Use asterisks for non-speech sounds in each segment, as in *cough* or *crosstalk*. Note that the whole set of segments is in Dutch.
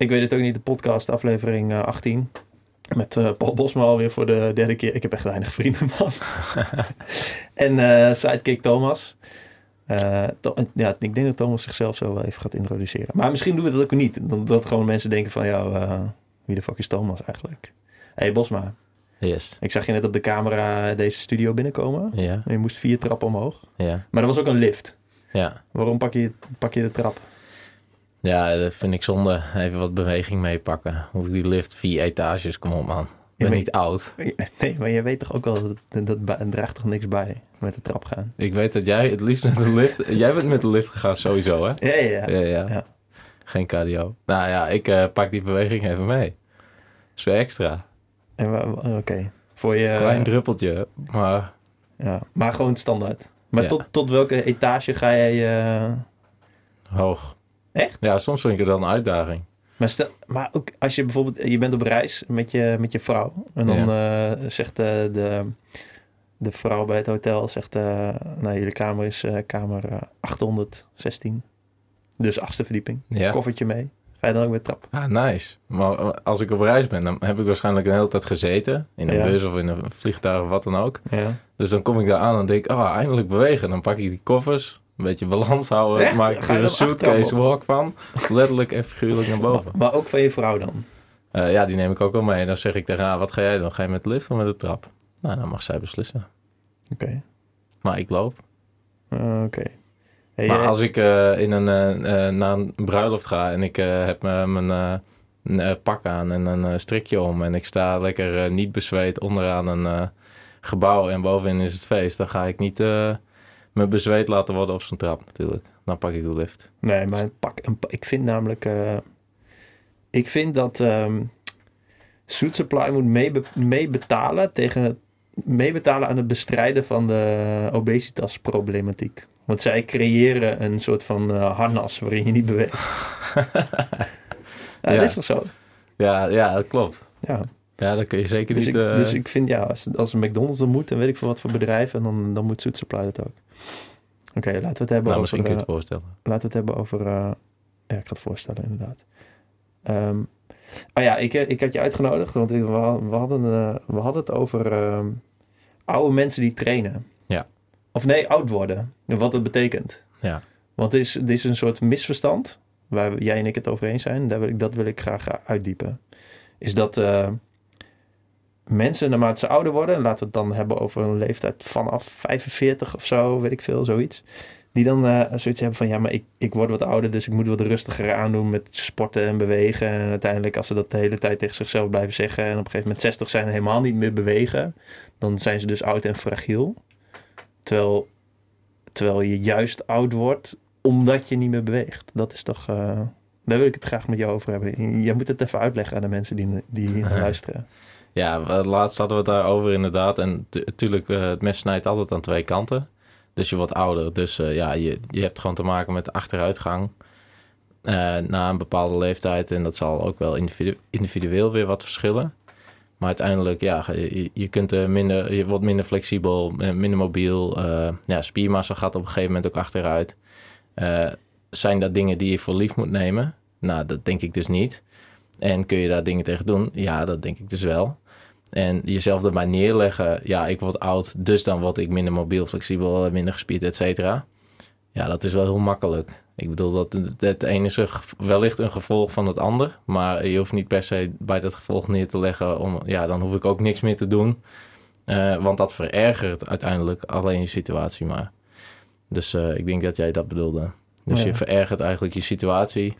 Ik weet het ook niet, de podcast aflevering eh, 18. Met eh, Paul Bosma alweer voor de derde keer. Ik heb echt weinig vrienden, man. *laughs* en eh, sidekick Thomas. Eh, To- ja, ik denk dat Thomas zichzelf zo wel even gaat introduceren. Maar misschien doen we dat ook niet. Dat, dat gewoon mensen denken van, ja, eh, wie de fuck is Thomas eigenlijk? Hé hey, Bosma, Yes. ik zag je net op de camera deze studio binnenkomen. Ja, En je moest vier trappen omhoog. ja, Maar dat was ook een lift. ja. Waarom pak je, pak je de trap? Ja, dat vind ik zonde. Even wat beweging meepakken. Hoef ik die lift vier etages, kom op man. Ik ben niet oud. Nee, maar je weet toch ook wel, dat, dat, dat draagt toch niks bij met de trap gaan? Ik weet dat jij het liefst met de lift... Jij bent met de lift gegaan sowieso, hè? Ja, ja, ja. Ja, ja. Ja. Geen cardio. Nou ja, ik eh, pak die beweging even mee. is weer extra. Oké. Voor je... Klein druppeltje, maar ja. Maar gewoon standaard. Maar tot, tot welke etage ga jij... eh, hoog. Echt? Ja, soms vind ik het wel een uitdaging. Maar, stel, maar ook als je bijvoorbeeld... Je bent op reis met je, met je vrouw. En dan eh, zegt eh, de, de vrouw bij het hotel... Zegt, eh, nou, jullie kamer is kamer eh, 816. Dus achtste verdieping. Ja. Koffertje mee. Ga je dan ook met trap? Ah, nice. Maar als ik op reis ben, dan heb ik waarschijnlijk een hele tijd gezeten. In een Ja. bus of in een vliegtuig of wat dan ook. Ja. Dus dan kom ik daar aan en denk ik, oh, eindelijk bewegen. Dan pak ik die koffers, een beetje balans houden. Echt? Maak er een suitcase walk van. Letterlijk en figuurlijk naar *laughs* boven. Maar, ook van je vrouw dan? Eh, ja, die neem ik ook wel mee. Dan zeg ik tegen haar, wat ga jij doen? Ga je met de lift of met de trap? Nou, dan mag zij beslissen. Oké. Maar ik loop. Eh, Oké. Hey, Maar als ik eh, in een, eh, naar een bruiloft ga en ik heb mijn pak aan en een strikje om en ik sta lekker niet bezweet onderaan een gebouw en bovenin is het feest, dan ga ik niet me bezweet laten worden op zo'n trap natuurlijk. Dan pak ik de lift. Nee, maar pak, een, ik vind namelijk... eh, ik vind dat ehm Suit Supply moet meebe- meebetalen tegen het meebetalen aan het bestrijden van de obesitasproblematiek. Want zij creëren een soort van eh, harnas waarin je niet beweegt. ja, *laughs* Ja. dat is toch zo? Ja, ja, dat klopt. Ja. Ja, dan kun je zeker Dus, niet... ik, eh, dus ik vind, ja, als, als een McDonald's dat moet, en weet ik veel wat voor bedrijven, dan, dan moet Suit Supply dat ook. Oké, laten we het hebben nou, over... misschien kun je eh, het voorstellen. laten we het hebben over. eh, ja, ik ga het voorstellen, inderdaad. Oh ja, ik, eh, ik had je uitgenodigd, want we, we, hadden, eh, we hadden het over ehm, oude mensen die trainen. Ja. Of nee, oud worden. En wat dat betekent. Ja. Want er is, is een soort misverstand, waar jij en ik het over eens zijn. Daar wil ik, dat wil ik graag eh, uitdiepen. Is dat eh, mensen, naarmate ze ouder worden, laten we het dan hebben over een leeftijd vanaf 45 of zo, weet ik veel, zoiets. Die dan eh, zoiets hebben van, ja, maar ik, ik word wat ouder, dus ik moet wat rustiger aandoen met sporten en bewegen. En uiteindelijk, als ze dat de hele tijd tegen zichzelf blijven zeggen en op een gegeven moment 60 zijn en helemaal niet meer bewegen, dan zijn ze dus oud en fragiel. Terwijl, terwijl je juist oud wordt omdat je niet meer beweegt. Dat is toch, eh, daar wil ik het graag met jou over hebben. Jij moet het even uitleggen aan de mensen die, die hier naar luisteren. Ja, laatst hadden we het daarover inderdaad. En natuurlijk, het mes snijdt altijd aan twee kanten. Dus je wordt ouder. Dus eh, ja, je, je hebt gewoon te maken met achteruitgang. eh, na een bepaalde leeftijd. En dat zal ook wel individu- individueel weer wat verschillen. Maar uiteindelijk, ja, je, je, kunt, eh, minder, je wordt minder flexibel, eh, minder mobiel. eh, ja, spiermassa gaat op een gegeven moment ook achteruit. Eh, zijn dat dingen die je voor lief moet nemen? Nou, dat denk ik dus niet. En kun je daar dingen tegen doen? Ja, dat denk ik dus wel. En jezelf erbij neerleggen, ja, ik word oud, dus dan word ik minder mobiel, flexibel, minder gespierd, et cetera. Ja, dat is wel heel makkelijk. Ik bedoel, dat het, ene is wellicht een gevolg van het ander, maar je hoeft niet per se bij dat gevolg neer te leggen om, ja, dan hoef ik ook niks meer te doen. Eh, want dat verergert uiteindelijk alleen je situatie maar. Dus eh, ik denk dat jij dat bedoelde. Dus Ja. je verergert eigenlijk je situatie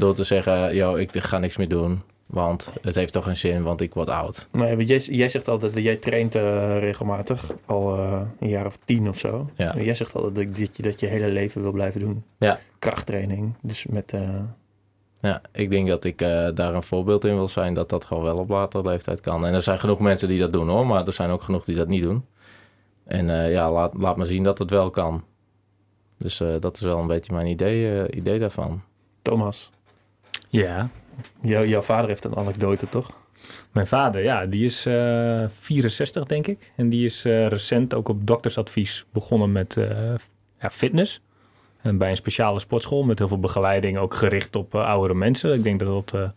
door te zeggen, yo, ik ga niks meer doen. Want het heeft toch geen zin, want ik word oud. Nee, want jij, jij zegt altijd dat jij traint eh, regelmatig, al eh, een jaar of tien of zo. Ja. En jij zegt altijd dat, dat je dat je hele leven wil blijven doen. Ja. Krachttraining. Dus met, eh, Ja, ik denk dat ik daar een voorbeeld in wil zijn dat dat gewoon wel op latere leeftijd kan. En er zijn genoeg mensen die dat doen hoor, maar er zijn ook genoeg die dat niet doen. En ja, laat, laat maar zien dat het wel kan. Dus dat is wel een beetje mijn idee, idee daarvan. Thomas, Ja, jou, jouw vader heeft een anekdote, toch? mijn vader, ja, die is eh 64 denk ik. En die is eh, recent ook op doktersadvies begonnen met eh, ja, fitness. En bij een speciale sportschool met heel veel begeleiding, ook gericht op eh, oudere mensen. Ik denk dat dat eh,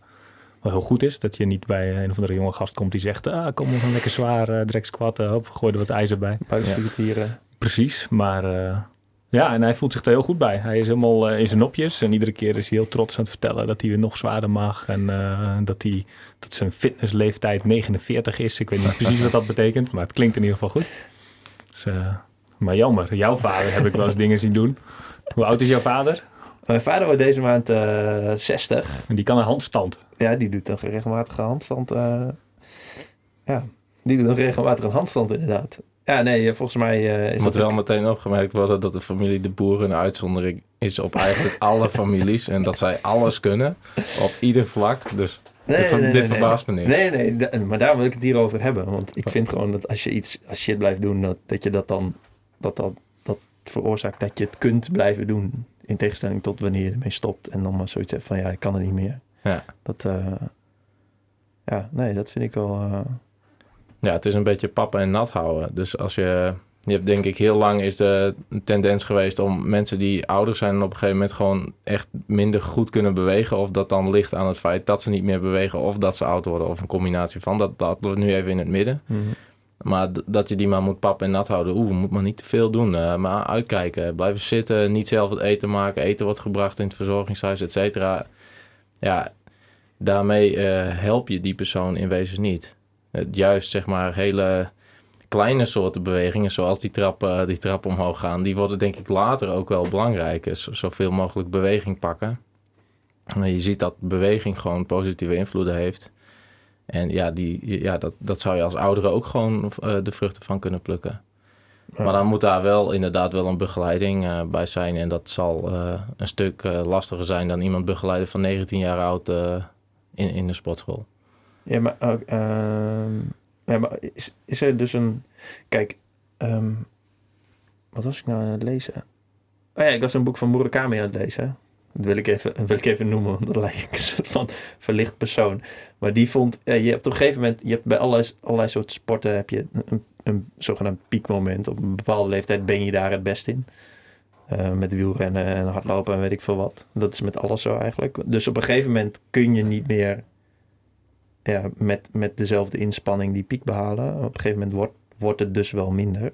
Wat heel goed is, dat je niet bij een of andere jonge gast komt die zegt... Ah, kom nog een lekker zwaar direct squatten, hop, gooi er wat ijzer bij. Buikspiertieren. Precies, maar ja, en hij voelt zich er heel goed bij. Hij is helemaal uh, in zijn nopjes en iedere keer is hij heel trots aan het vertellen dat hij weer nog zwaarder mag. En uh, dat, hij, dat zijn fitnessleeftijd 49 is. Ik weet niet *laughs* precies wat dat betekent, maar het klinkt in ieder geval goed. Dus, maar jammer, jouw vader heb ik wel eens dingen zien doen. Hoe oud is jouw vader? Mijn vader wordt deze maand 60. En die kan een handstand. Ja, die doet een regelmatige handstand. ja, die doet een regelmatige handstand inderdaad. Ja, nee, volgens mij uh, is Moet wel meteen opgemerkt worden dat de familie De Boer een uitzondering is op eigenlijk *laughs* alle families. En dat zij alles kunnen, op ieder vlak. Dus nee, dit, nee, nee, dit verbaast me niet. Nee, nee, maar daar wil ik het hier over hebben. Want ik vind gewoon dat als je iets, als shit blijft doen, dat, dat je dat dan, dat, dat, dat veroorzaakt dat je het kunt blijven doen. In tegenstelling tot wanneer je ermee stopt en dan maar zoiets hebt van ja, ik kan het niet meer. Ja. Dat, uh, ja, nee, dat vind ik wel... Uh, ja, het is een beetje pappen en nat houden. Dus als je... Je hebt denk ik heel lang is de tendens geweest om mensen die ouder zijn... en op een gegeven moment gewoon echt minder goed kunnen bewegen. Of dat dan ligt aan het feit dat ze niet meer bewegen... of dat ze oud worden of een combinatie van. Dat, dat we nu even in het midden. Mhm. Maar dat je die maar moet pappen en nat houden. Oeh, moet maar niet te veel doen. Uh, maar uitkijken, blijven zitten, niet zelf het eten maken. Eten wordt gebracht in het verzorgingshuis, et cetera. Ja, daarmee uh, help je die persoon in wezen niet juist zeg maar hele kleine soorten bewegingen, zoals die trap, die trap omhoog gaan, die worden denk ik later ook wel belangrijk. Dus zoveel mogelijk beweging pakken. En je ziet dat beweging gewoon positieve invloeden heeft. En ja, die, ja dat, dat zou je als ouderen ook gewoon uh, de vruchten van kunnen plukken. Maar dan moet daar wel inderdaad wel een begeleiding uh, bij zijn. En dat zal een stuk lastiger zijn dan iemand begeleiden van 19 jaar oud in, in de sportschool. Ja, maar, uh, ja, maar is, is er dus een... Kijk, um, wat was ik nou aan het lezen? Oh ja, ik was een boek van Murakami aan het lezen. Dat wil ik even, wil ik even noemen, want dat lijkt een soort van verlicht persoon. Maar die vond, ja, je hebt op een gegeven moment, je hebt bij allerlei, allerlei soorten sporten heb je een, een zogenaamd piekmoment. Op een bepaalde leeftijd ben je daar het best in. Uh, met wielrennen en hardlopen en weet ik veel wat. Dat is met alles zo eigenlijk. Dus op een gegeven moment kun je niet meer ja, met, met dezelfde inspanning die piek behalen. Op een gegeven moment wordt, wordt het dus wel minder.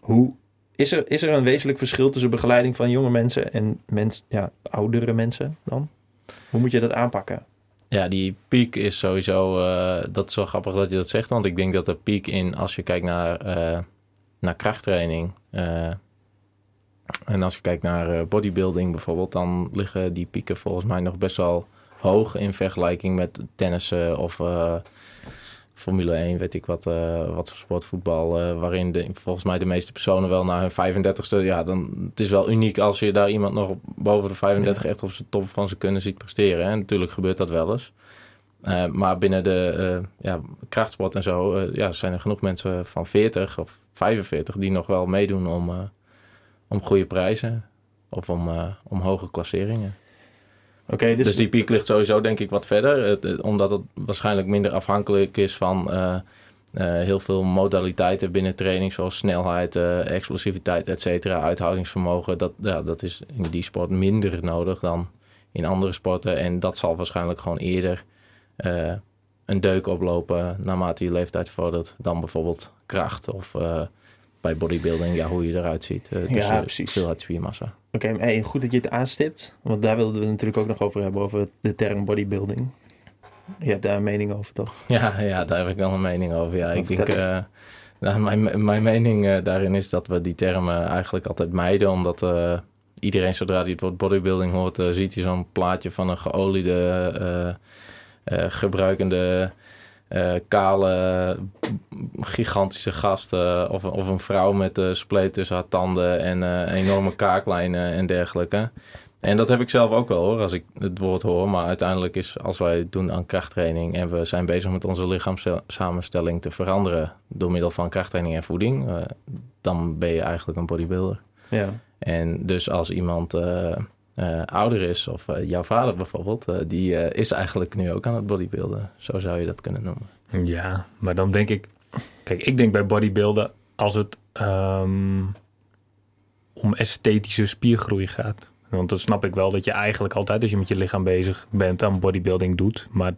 Hoe, is, er, is er een wezenlijk verschil tussen begeleiding van jonge mensen en mens, ja, oudere mensen dan? Hoe moet je dat aanpakken? Ja, die piek is sowieso, uh, dat is wel grappig dat je dat zegt, want ik denk dat de piek in, als je kijkt naar, uh, naar krachttraining uh, en als je kijkt naar bodybuilding bijvoorbeeld, dan liggen die pieken volgens mij nog best wel hoog in vergelijking met tennissen of uh, Formule 1, weet ik wat, uh, wat voor sportvoetbal, uh, waarin de, volgens mij de meeste personen wel naar hun 35ste, ja, dan het is wel uniek als je daar iemand nog boven de 35 ja. echt op zijn top van zijn kunnen ziet presteren. Hè. Natuurlijk gebeurt dat wel eens. Uh, maar binnen de ja, krachtsport en zo ja, zijn er genoeg mensen van 40 of 45 die nog wel meedoen om, om goede prijzen of om, om hoge klasseringen. Okay, dus... dus die piek ligt sowieso denk ik wat verder. Het, omdat het waarschijnlijk minder afhankelijk is van uh, uh, heel veel modaliteiten binnen training. Zoals snelheid, uh, explosiviteit, et cetera. Uithoudingsvermogen. Dat, ja, dat is in die sport minder nodig dan in andere sporten. En dat zal waarschijnlijk gewoon eerder een deuk oplopen naarmate je leeftijd vordert. Dan bijvoorbeeld kracht of bij bodybuilding, ja, hoe je eruit ziet. Uh, dus ja, precies. Veelheid spiermassa. Oké, okay, hey, goed dat je het aanstipt. Want daar wilden we het natuurlijk ook nog over hebben, over de term bodybuilding. Je hebt daar een mening over, toch? *laughs* Ja, ja daar heb ik wel een mening over. Ja, ik denk... Uh, nou, mijn, mijn mening uh, daarin is dat we die termen eigenlijk altijd mijden. Omdat iedereen, zodra hij het woord bodybuilding hoort, ziet hij zo'n plaatje van een geoliede, gebruikende... Uh, kale, gigantische gasten of, of een vrouw met uh, spleet tussen haar tanden en uh, enorme kaaklijnen en dergelijke. En dat heb ik zelf ook wel hoor, als ik het woord hoor. Maar uiteindelijk is als wij doen aan krachttraining en we zijn bezig met onze lichaamssamenstelling te veranderen door middel van krachttraining en voeding, dan ben je eigenlijk een bodybuilder. Ja. En dus als iemand uh, ouder is, of uh, jouw vader bijvoorbeeld, uh, die is eigenlijk nu ook aan het bodybuilden. Zo zou je dat kunnen noemen. Ja, maar dan denk ik, kijk, ik denk bij bodybuilden als het um, om esthetische spiergroei gaat. Want dan snap ik wel dat je eigenlijk altijd, als je met je lichaam bezig bent, aan bodybuilding doet. Maar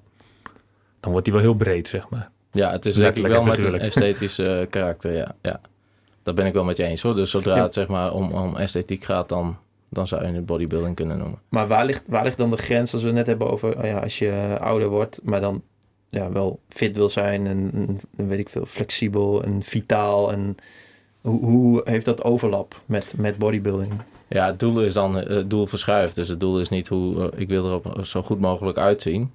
dan wordt die wel heel breed, zeg maar. Ja, het is Letterlijk wel met een esthetisch eh, karakter, ja. ja. Dat ben ik wel met je eens hoor. Dus zodra Ja. het zeg maar om, om esthetiek gaat, dan, dan zou je het bodybuilding kunnen noemen. Maar waar ligt, waar ligt dan de grens als we het net hebben over oh ja, als je ouder wordt, maar dan ja, wel fit wil zijn en, en weet ik veel, flexibel en vitaal. En hoe, hoe heeft dat overlap met, met bodybuilding? Ja, het doel is dan, eh, het doel verschuift. Dus het doel is niet hoe, eh, ik wil er zo goed mogelijk uitzien.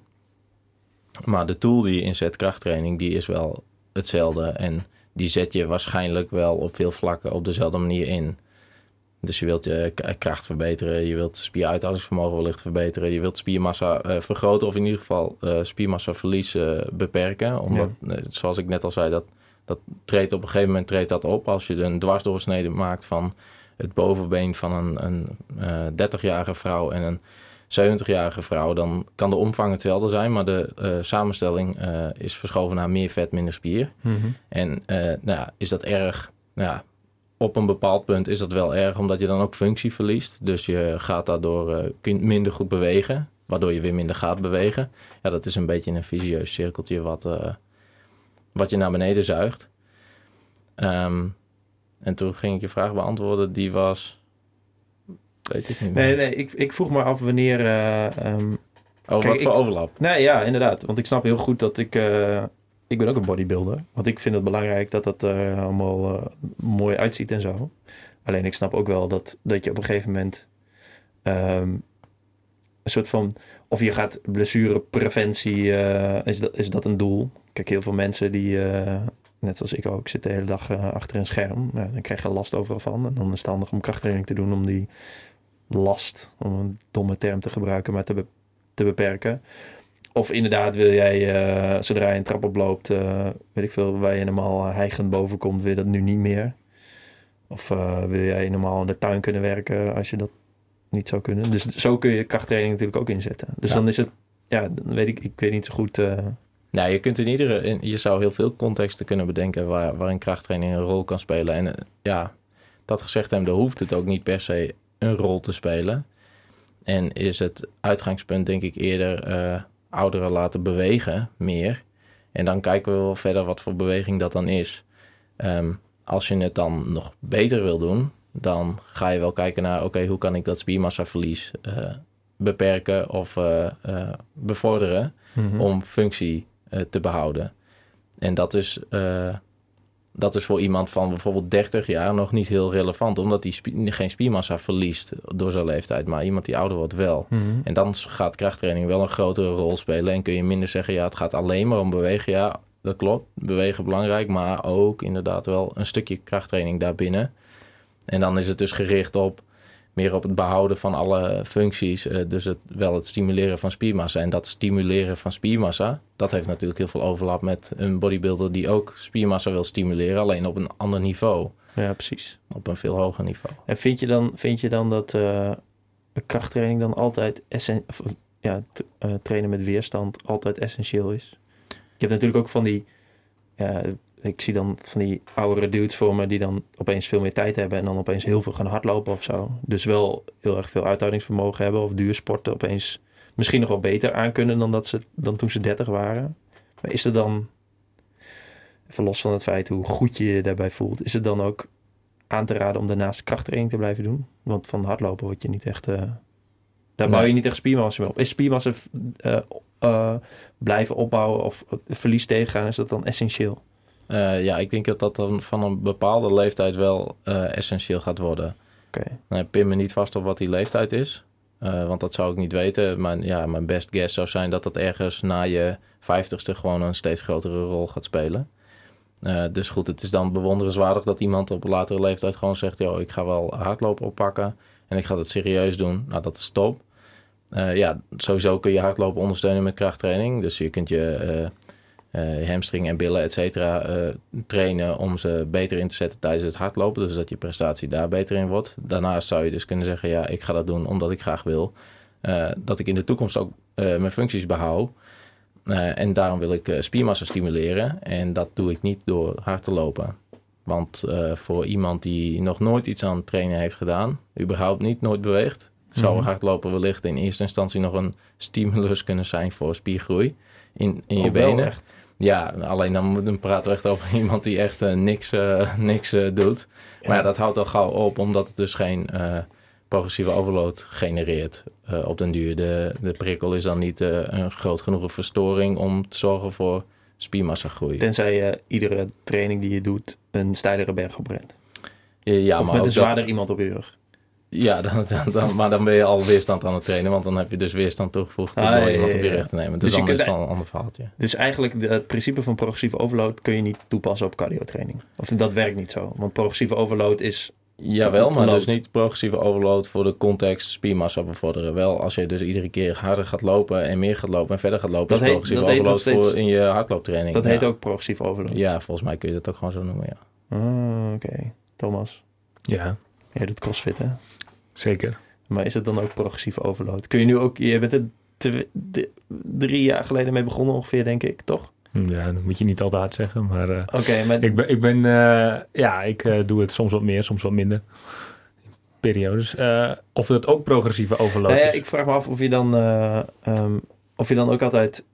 Maar de tool die je inzet, krachttraining, die is wel hetzelfde. En die zet je waarschijnlijk wel op veel vlakken op dezelfde manier in. Dus je wilt je k- kracht verbeteren, je wilt spieruithoudingsvermogen wellicht verbeteren, je wilt spiermassa eh, vergroten of in ieder geval eh spiermassaverlies eh, beperken. Omdat, eh, zoals ik net al zei, dat, dat treedt op een gegeven moment treedt dat op. Als je een dwarsdoorsnede maakt van het bovenbeen van een, een eh 30-jarige vrouw en een 70-jarige vrouw, dan kan de omvang hetzelfde zijn, maar de eh, samenstelling eh, is verschoven naar meer vet, minder spier. En eh, nou ja, is dat erg? Nou ja, op een bepaald punt is dat wel erg, omdat je dan ook functie verliest. Dus je gaat daardoor eh, minder goed bewegen, waardoor je weer minder gaat bewegen. Ja, dat is een beetje een visieus cirkeltje wat, eh, wat je naar beneden zuigt. Ehm, en toen ging ik je vraag beantwoorden, die was. Weet ik niet. meer. Nee, nee, ik, ik vroeg me af wanneer. ehm, Oh, Kijk, wat voor ik- overlap? Nee, ja, inderdaad. Want ik snap heel goed dat ik... ik ben ook een bodybuilder. Want ik vind het belangrijk dat dat er allemaal eh, mooi uitziet en zo. Alleen ik snap ook wel dat, dat je op een gegeven moment... ehm, een soort van... Of je gaat blessurepreventie... eh, is, dat, is dat een doel? Kijk, heel veel mensen die... eh, net zoals ik ook, zitten de hele dag eh, achter een scherm. Ja, dan krijg je last overal van. En dan is het handig om krachttraining te doen om die last, om een domme term te gebruiken, maar te, te beperken. Of inderdaad wil jij, eh, zodra je een trap oploopt, eh weet ik veel, waar je normaal hijgend boven komt, wil je dat nu niet meer. Of eh, wil jij normaal in de tuin kunnen werken als je dat niet zou kunnen. Dus zo kun je krachttraining natuurlijk ook inzetten. Dus Ja. dan is het, ja, dan weet ik, ik weet niet zo goed. eh, Nou, je kunt in iedere, in, je zou heel veel contexten kunnen bedenken waar, waarin krachttraining een rol kan spelen. En eh, ja, dat gezegd hebben, dan hoeft het ook niet per se een rol te spelen. En is het uitgangspunt denk ik eerder eh, ouderen laten bewegen meer. En dan kijken we wel verder wat voor beweging dat dan is. Ehm, als je het dan nog beter wil doen, dan ga je wel kijken naar, oké, hoe kan ik dat spiermassaverlies eh, beperken of eh, eh, bevorderen om functie te behouden. En dat is, dat is voor iemand van bijvoorbeeld 30 jaar nog niet heel relevant, omdat hij spie- geen spiermassa verliest door zijn leeftijd, maar iemand die ouder wordt wel. En dan gaat krachttraining wel een grotere rol spelen en kun je minder zeggen, ja, het gaat alleen maar om bewegen. Ja, dat klopt, bewegen belangrijk, maar ook inderdaad wel een stukje krachttraining daarbinnen. En dan is het dus gericht op meer op het behouden van alle functies. eh, dus het, wel het stimuleren van spiermassa. En dat stimuleren van spiermassa, dat heeft natuurlijk heel veel overlap met een bodybuilder die ook spiermassa wil stimuleren, alleen op een ander niveau. ja, precies. Op een veel hoger niveau. En vind je dan, vind je dan dat een krachttraining dan altijd essen, of, of, ja, eh, trainen met weerstand altijd essentieel is? Je hebt natuurlijk ook van die, ja, ik zie dan van die oudere dudes voor me die dan opeens veel meer tijd hebben en dan opeens heel veel gaan hardlopen of zo. Dus wel heel erg veel uithoudingsvermogen hebben of duursporten opeens misschien nog wel beter aankunnen dan, dat ze, dan toen ze 30 waren. Maar is er dan, even los van het feit hoe goed je je daarbij voelt, is het dan ook aan te raden om daarnaast krachttraining te blijven doen? Want van hardlopen word je niet echt. eh, daar bouw je niet echt spiermassa mee op. Is spiermassa eh, eh, blijven opbouwen of verlies tegengaan, is dat dan essentieel? Eh, ja, ik denk dat dat dan van een bepaalde leeftijd wel eh, essentieel gaat worden. Oké. Nou, pin me niet vast op wat die leeftijd is. eh, want dat zou ik niet weten. Maar ja, mijn best guess zou zijn dat dat ergens na je vijftigste gewoon een steeds grotere rol gaat spelen. Dus goed, het is dan bewonderenswaardig dat iemand op een latere leeftijd gewoon zegt... joh, ik ga wel hardlopen oppakken en ik ga het serieus doen. Nou, dat is top. Ja, sowieso kun je hardlopen ondersteunen met krachttraining. Dus je kunt je eh, hamstring en billen, et cetera, eh, trainen om ze beter in te zetten tijdens het hardlopen. Dus dat je prestatie daar beter in wordt. Daarnaast zou je dus kunnen zeggen, ja, ik ga dat doen omdat ik graag wil. eh, dat ik in de toekomst ook mijn functies behoud. Eh, en daarom wil ik spiermassa stimuleren. En dat doe ik niet door hard te lopen. Want voor iemand die nog nooit iets aan trainen heeft gedaan, überhaupt niet, nooit beweegt, zou Mhm. hardlopen wellicht in eerste instantie nog een stimulus kunnen zijn voor spiergroei in, in je Oh, benen. echt. Ja, alleen dan, dan praten we echt over *laughs* iemand die echt eh, niks, eh, niks eh, doet. Ja. Maar ja, dat houdt al gauw op, omdat het dus geen progressieve overload genereert op den duur. De, de prikkel is dan niet een groot genoeg verstoring om te zorgen voor spiermassagroei. Tenzij je iedere training die je doet een steilere berg oprent. Ja, of maar met een dat- zwaarder iemand op je rug. Ja, *laughs* dan, dan, dan- maar dan ben je al weerstand aan het trainen. Want dan heb je dus weerstand toegevoegd Ah, door ja, iemand ja, op je rug te nemen. Dus, Dus dan is het al een ander verhaaltje. Dus eigenlijk de- het principe van progressieve overload kun je niet toepassen op cardiotraining. Of dat werkt niet zo. Want progressieve overload is... Jawel, maar Load. dus niet progressieve overload voor de context spiermassa bevorderen. Wel als je dus iedere keer harder gaat lopen en meer gaat lopen en verder gaat lopen. Dat is heet- progressieve overload voor in je hardlooptraining. Dat ja. heet ook progressieve overload. Ja, volgens mij kun je dat ook gewoon zo noemen, ja. Ah, Oké, Thomas. Ja, Jij doet crossfit, hè? Zeker. Maar is het dan ook progressieve overload? Kun je nu ook... Je bent er drie jaar geleden mee begonnen ongeveer, denk ik, toch? Ja, dat moet je niet al te hard zeggen. Maar Oké, maar... ik ben, ik ben eh, ja, ik eh, doe het soms wat meer, soms wat minder. Periodes. Of het ook progressieve overload Nou ja, is. ik vraag me af of je dan... eh, ehm, of je dan ook altijd...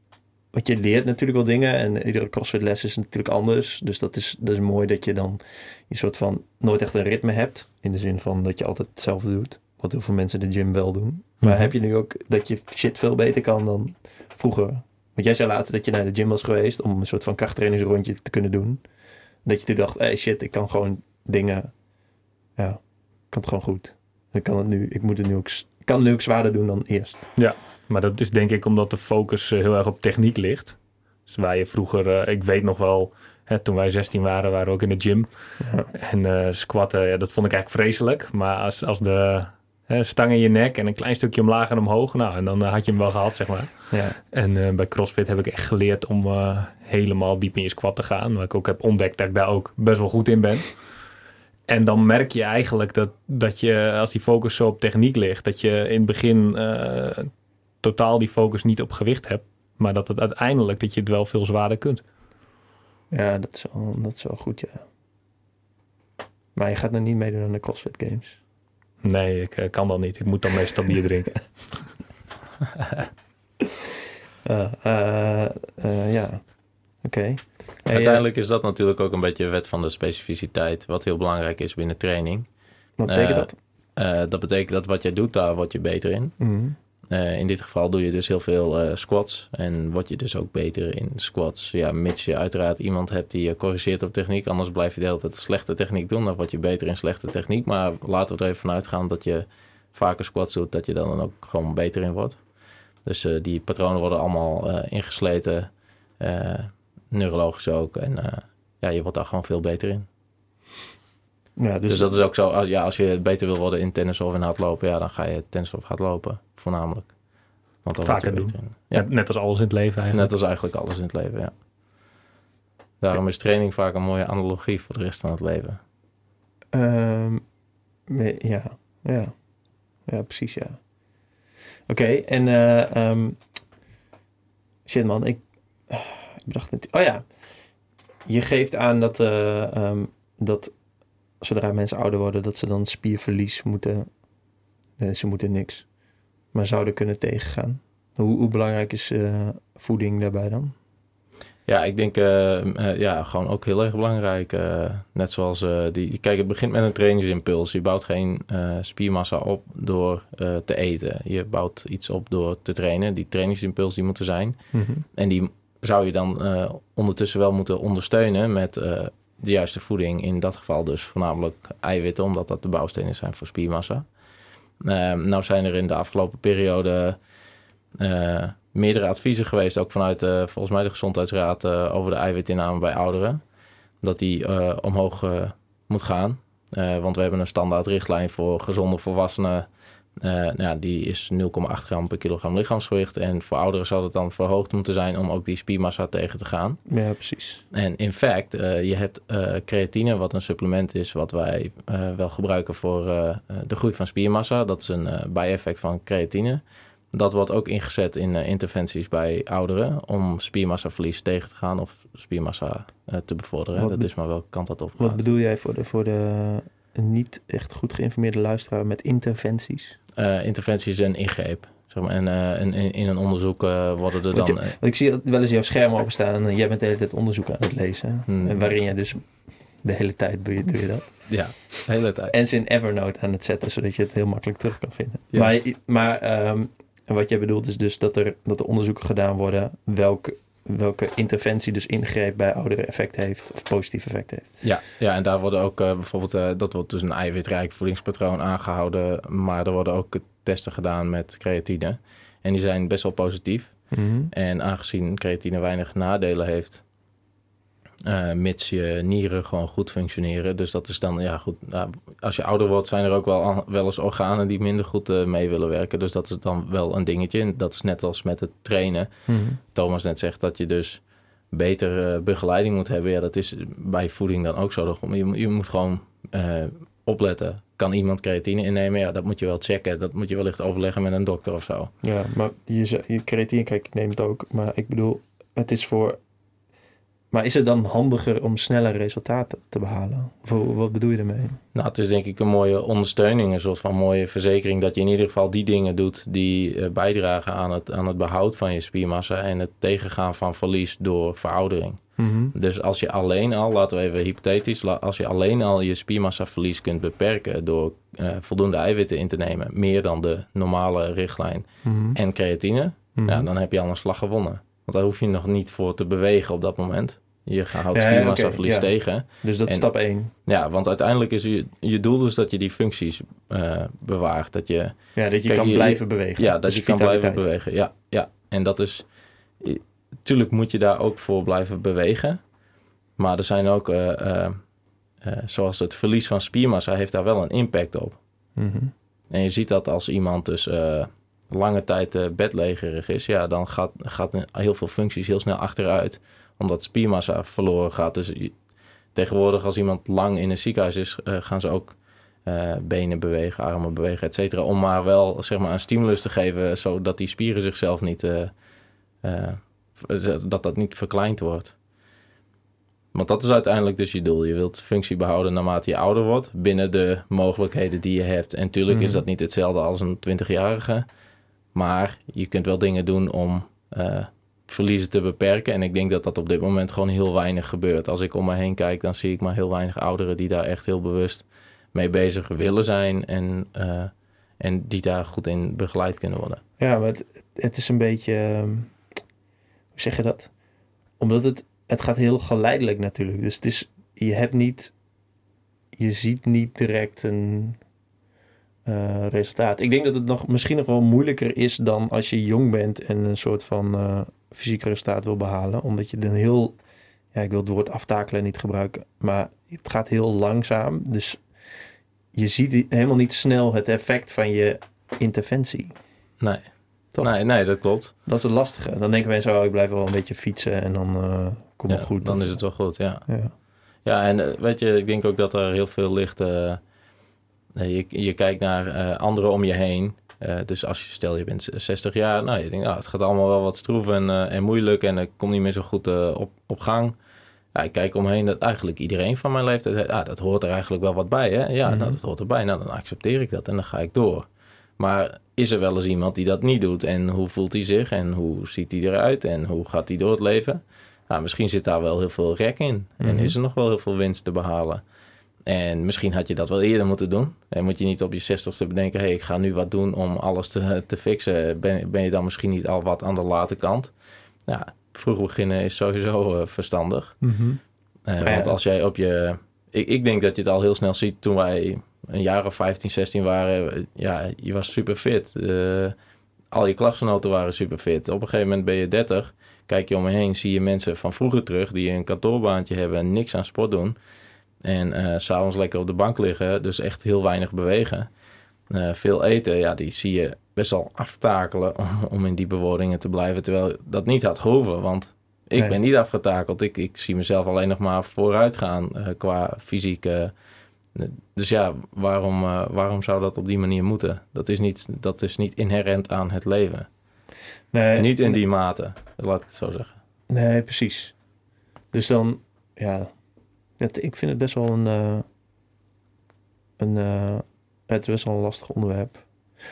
Want je leert natuurlijk wel dingen en iedere crossfit les is natuurlijk anders. Dus dat is, dat is mooi dat je dan je soort van nooit echt een ritme hebt. In de zin van dat je altijd hetzelfde doet. Wat heel veel mensen in de gym wel doen. Maar Mhm. heb je nu ook dat je shit veel beter kan dan vroeger? Want jij zei laatst dat je naar de gym was geweest om een soort van krachttrainingsrondje te kunnen doen. Dat je toen dacht, hey shit, ik kan gewoon dingen, ja, ik kan het gewoon goed. Ik kan het nu, ik moet het nu ook, kan het nu ook zwaarder doen dan eerst. Maar dat is denk ik omdat de focus eh, heel erg op techniek ligt. Dus waar je vroeger, eh, ik weet nog wel, hè, toen wij 16 waren, waren we ook in de gym. Ja. En eh, squatten, ja, dat vond ik eigenlijk vreselijk. Maar als, als de hè, stang in je nek en een klein stukje omlaag en omhoog, nou, en dan had je hem wel gehad, zeg maar. Ja, En bij CrossFit heb ik echt geleerd om helemaal diep in je squat te gaan. Waar ik ook heb ontdekt dat ik daar ook best wel goed in ben. En dan merk je eigenlijk dat, dat je, als die focus zo op techniek ligt, dat je in het begin totaal die focus niet op gewicht hebt. Maar dat het uiteindelijk dat je het wel veel zwaarder kunt. ja dat, is wel, dat is wel goed, ja. Maar je gaat nog niet meedoen aan de CrossFit Games. Nee, ik eh, kan dat niet. Ik moet dan meestal *laughs* bier drinken. *laughs* Eh, eh, ja, oké. Uiteindelijk is dat natuurlijk ook een beetje een wet van de specificiteit. Wat heel belangrijk is binnen training. wat betekent dat? Eh, dat betekent dat wat jij doet, daar word je beter in. Mhm. Eh, in dit geval doe je dus heel veel eh, squats. En word je dus ook beter in squats. Ja, mits je uiteraard iemand hebt die je corrigeert op techniek. Anders blijf je de hele tijd slechte techniek doen. Dan word je beter in slechte techniek. Maar laten we er even vanuit gaan dat je vaker squats doet. Dat je dan ook gewoon beter in wordt. Dus eh, die patronen worden allemaal ingesleten. neurologisch ook. En ja, je wordt daar gewoon veel beter in. Ja, dus, Dus, dat is ook zo. Als, ja, als je beter wil worden in tennis of in hardlopen. Ja, dan ga je tennis of hardlopen. Voornamelijk. Want dan Vaker beter in. Ja. Net als alles in het leven eigenlijk. Net als eigenlijk alles in het leven, ja. Daarom is training vaak een mooie analogie voor de rest van het leven. Ehm, ja, ja. Ja, precies, ja. Oké, en ehm, shit man, ik, ik bedacht het. Oh ja, je geeft aan dat, eh, ehm, dat zodra mensen ouder worden, dat ze dan spierverlies moeten, nee, ze moeten niks, maar zouden kunnen tegengaan. Hoe, hoe belangrijk is eh, voeding daarbij dan? Ja, ik denk eh, eh, ja, gewoon ook heel erg belangrijk. net zoals die. Kijk, het begint met een trainingsimpuls. Je bouwt geen spiermassa op door te eten. Je bouwt iets op door te trainen. Die trainingsimpuls die moet er zijn. En die zou je dan ondertussen wel moeten ondersteunen met de juiste voeding. In dat geval dus voornamelijk eiwitten, omdat dat de bouwstenen zijn voor spiermassa. Eh, nou zijn er in de afgelopen periode eh, meerdere adviezen geweest, ook vanuit eh, volgens mij de Gezondheidsraad, eh, over de eiwitinname bij ouderen. Dat die omhoog moet gaan. Want we hebben een standaard richtlijn voor gezonde volwassenen. Eh, nou ja, die is 0,8 gram per kilogram lichaamsgewicht. En voor ouderen zou het dan verhoogd moeten zijn om ook die spiermassa tegen te gaan. Ja, precies. En in fact, eh, je hebt eh, creatine, wat een supplement is wat wij wel gebruiken voor de groei van spiermassa. Dat is een bijeffect van creatine. Dat wordt ook ingezet in interventies bij ouderen om spiermassaverlies tegen te gaan of spiermassa te bevorderen. Wat dat is maar welke kant dat op Wat gaat. bedoel jij voor de, voor de niet echt goed geïnformeerde luisteraar met interventies? Eh, interventie is een ingreep. Zeg maar. En eh, in, in, een onderzoek eh, worden er dan... je- Want ik zie wel eens jouw scherm openstaan en jij bent de hele tijd onderzoek aan het lezen. Hmm. En waarin je dus de hele tijd doe je, doe je dat. *laughs* ja, de hele tijd. En ze in Evernote aan het zetten, zodat je het heel makkelijk terug kan vinden. Juist. Maar, maar ehm, en wat jij bedoelt is dus dat er, dat er onderzoeken gedaan worden welke, welke interventie dus ingreep bij ouderen effect heeft of positief effect heeft. Ja, ja, en daar worden ook eh, bijvoorbeeld, eh, dat wordt dus een eiwitrijk voedingspatroon aangehouden, maar er worden ook testen gedaan met creatine. En die zijn best wel positief. En aangezien creatine weinig nadelen heeft, eh, mits je nieren gewoon goed functioneren. Dus dat is dan, ja goed, nou, als je ouder wordt zijn er ook wel, wel eens organen die minder goed eh, mee willen werken. Dus dat is dan wel een dingetje. En dat is net als met het trainen. Thomas net zegt dat je dus beter eh, begeleiding moet hebben. Ja, dat is bij voeding dan ook zo. Je, moet- je moet gewoon opletten. Kan iemand creatine innemen? Ja, dat moet je wel checken. Dat moet je wellicht overleggen met een dokter of zo. Ja, maar je, je creatine, kijk, ik neem het ook. Maar ik bedoel, het is voor... Maar is het dan handiger om sneller resultaten te behalen? Of wat bedoel je ermee? Nou, het is denk ik een mooie ondersteuning, een soort van mooie verzekering dat je in ieder geval die dingen doet die eh, bijdragen aan het, aan het behoud van je spiermassa en het tegengaan van verlies door veroudering. Dus als je alleen al, laten we even hypothetisch, als je alleen al je spiermassaverlies kunt beperken door eh, voldoende eiwitten in te nemen, meer dan de normale richtlijn en creatine, Mhm. ja, dan heb je al een slag gewonnen. Want daar hoef je nog niet voor te bewegen op dat moment. Je houdt oké, ja. tegen. Dus dat is En- stap 1. Ja, want uiteindelijk is je, je doel dus dat je die functies eh, bewaart. Dat je, Ja, dat je Kijk, kan je- blijven bewegen. ja, dat Dus je kan blijven bewegen. Ja, ja, en dat is... Tuurlijk moet je daar ook voor blijven bewegen. Maar er zijn ook... eh, eh, zoals het verlies van spiermassa heeft daar wel een impact op. Mhm. En je ziet dat als iemand dus lange tijd bedlegerig is... Ja, dan gaat, gaat heel veel functies heel snel achteruit. Omdat spiermassa verloren gaat. Dus tegenwoordig als iemand lang in een ziekenhuis is... eh, gaan ze ook eh, benen bewegen, armen bewegen, et cetera. Om maar wel zeg maar, een stimulus te geven... zodat die spieren zichzelf niet... eh, dat dat niet verkleind wordt. Want dat is uiteindelijk dus je doel. Je wilt functie behouden naarmate je ouder wordt, binnen de mogelijkheden die je hebt. En tuurlijk is Mhm. dat niet hetzelfde als een 20-jarige, maar je kunt wel dingen doen om verliezen te beperken. En ik denk dat dat op dit moment gewoon heel weinig gebeurt. Als ik om me heen kijk, dan zie ik maar heel weinig ouderen die daar echt heel bewust mee bezig willen zijn en, eh, en die daar goed in begeleid kunnen worden. Ja, maar het, is een beetje... ehm, hoe zeg je dat? Omdat het, het gaat heel geleidelijk natuurlijk. Dus het is, je hebt niet... Je ziet niet direct een eh, resultaat. Ik denk dat het nog, misschien nog wel moeilijker is dan als je jong bent en een soort van eh fysiek resultaat wil behalen. Omdat je dan heel... Ja, ik wil het woord aftakelen niet gebruiken. Maar het gaat heel langzaam. Dus je ziet helemaal niet snel het effect van je interventie. Nee, Toch? nee, nee dat klopt. Dat is het lastige. Dan denken mensen, oh, ik blijf wel een beetje fietsen en dan eh kom ik Ja, goed. Dan is het wel goed, ja. Ja. Ja, en eh, weet je, ik denk ook dat er heel veel ligt. eh, je, je kijkt naar anderen om je heen. Eh, dus als je, stel je bent 60 jaar, nou je denkt, nou, het gaat allemaal wel wat stroef en, eh, en moeilijk en ik kom niet meer zo goed eh, op, op gang. Ja, ik kijk omheen dat eigenlijk iedereen van mijn leeftijd, ah, dat hoort er eigenlijk wel wat bij. Hè? Ja, Mhm. nou, dat hoort erbij. Nou, dan accepteer ik dat en dan ga ik door. Maar is er wel eens iemand die dat niet doet? En hoe voelt hij zich? En hoe ziet hij eruit? En hoe gaat hij door het leven? Nou, misschien zit daar wel heel veel rek in. En Mhm. is er nog wel heel veel winst te behalen. En misschien had je dat wel eerder moeten doen. En moet je niet op je zestigste bedenken... hé, hey, ik ga nu wat doen om alles te, te fixen. Ben, ben je dan misschien niet al wat aan de late kant? Ja, vroeg beginnen is sowieso eh, verstandig. Eh, Maar ja. Want als jij op je... Ik, ik denk dat je het al heel snel ziet toen wij een jaar of 15, 16 waren. eh, Ja, je was super fit. Eh, al je klasgenoten waren super fit. Op een gegeven moment ben je 30. Kijk je om je heen, zie je mensen van vroeger terug... die een kantoorbaantje hebben en niks aan sport doen. En s s'avonds lekker op de bank liggen. Dus echt heel weinig bewegen. Eh, veel eten, ja, die zie je best wel aftakelen... *laughs* om, in die bewoordingen te blijven. Terwijl dat niet had gehoeven, want... Ik Nee. ben niet afgetakeld. Ik, ik zie mezelf alleen nog maar vooruit gaan eh, qua fysiek. dus ja, waarom, waarom zou dat op die manier moeten? Dat is, niet, dat is niet inherent aan het leven. Nee, niet in die mate, laat ik het zo zeggen. Nee, precies. Dus dan, ja, het, ik vind het best wel een, eh, een, eh, het is best wel een lastig onderwerp.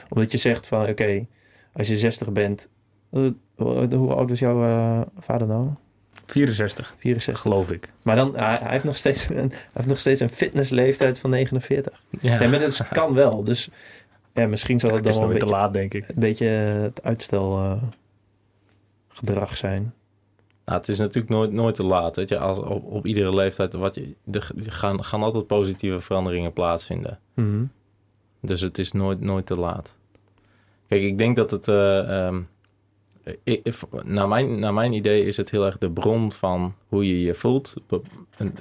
Omdat je zegt van, oké, als je 60 bent... eh, hoe oud was jouw vader nou? 64, 64. geloof ik. Maar dan, hij, hij heeft nog steeds een, hij heeft nog steeds een fitnessleeftijd van 49. Ja. Ja, maar dat kan wel. Dus ja, misschien zal het Het dan wel een weer te beetje, laat, denk ik. een beetje het uitstel eh, gedrag zijn. Nou, het is natuurlijk nooit, nooit te laat. Weet je? Als, op, op iedere leeftijd wat je, er gaan, gaan altijd positieve veranderingen plaatsvinden. Mhm. Dus het is nooit, nooit te laat. Kijk, ik denk dat het. eh, ehm, naar, mijn, naar mijn idee is het heel erg de bron van hoe je je voelt.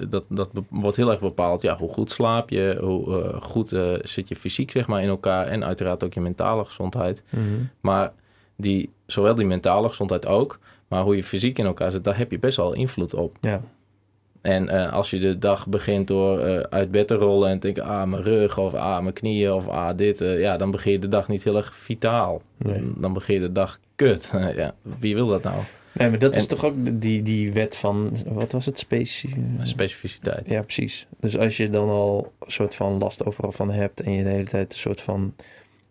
Dat, dat wordt heel erg bepaald. Ja, hoe goed slaap je, hoe eh, goed eh, zit je fysiek zeg maar, in elkaar. En uiteraard ook je mentale gezondheid. Mhm. Maar die, zowel die mentale gezondheid ook. Maar hoe je fysiek in elkaar zit, daar heb je best wel invloed op. Ja. En eh, als je de dag begint door eh, uit bed te rollen en te denken, ah, mijn rug of ah, mijn knieën of ah, dit. eh, ja, dan begin je de dag niet heel erg vitaal. Nee. Dan begin je de dag kut. *laughs* ja, wie wil dat nou? nee, maar dat is toch ook die, die wet van, wat was het? Specie... Specificiteit. Ja, precies. Dus als je dan al een soort van last overal van hebt en je de hele tijd een soort van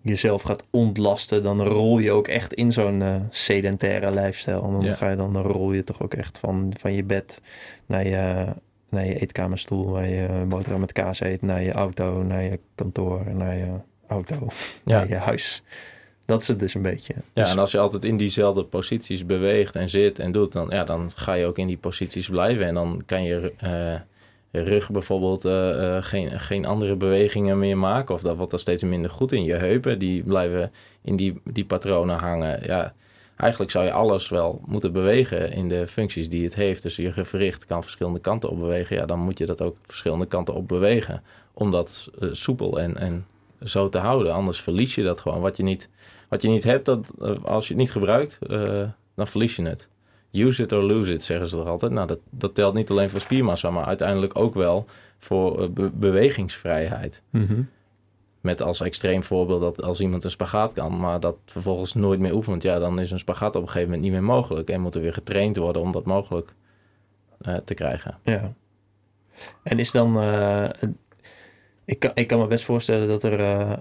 jezelf gaat ontlasten, dan rol je ook echt in zo'n eh, sedentaire lifestyle. En dan Ja. ga je dan, dan rol je toch ook echt van, van je bed naar je, naar je eetkamerstoel, waar je boterham met kaas eet, naar je auto, naar je kantoor, naar je auto, *laughs* Ja. naar je huis. Dat is het dus een beetje. Ja, Dus- en als je altijd in diezelfde posities beweegt en zit en doet, dan, ja, dan ga je ook in die posities blijven. En dan kan je eh, je rug bijvoorbeeld eh, eh, geen, geen andere bewegingen meer maken. Of dat wordt dan steeds minder goed in. Je heupen, die blijven in die, die patronen hangen. Ja, eigenlijk zou je alles wel moeten bewegen in de functies die het heeft. Dus je gewricht kan verschillende kanten op bewegen. Ja, dan moet je dat ook verschillende kanten op bewegen. Om dat eh, soepel en, en zo te houden. Anders verlies je dat gewoon. Wat je niet, wat je niet hebt, dat, als je het niet gebruikt, dan verlies je het. Use it or lose it, zeggen ze er altijd. Nou, dat, dat telt niet alleen voor spiermassa, maar uiteindelijk ook wel voor eh, be- bewegingsvrijheid. Mhm. Met als extreem voorbeeld dat als iemand een spagaat kan, maar dat vervolgens nooit meer oefent, ja, dan is een spagaat op een gegeven moment niet meer mogelijk. En moet er weer getraind worden om dat mogelijk eh, te krijgen. Ja. En is dan... eh, ik, kan, ik kan me best voorstellen dat er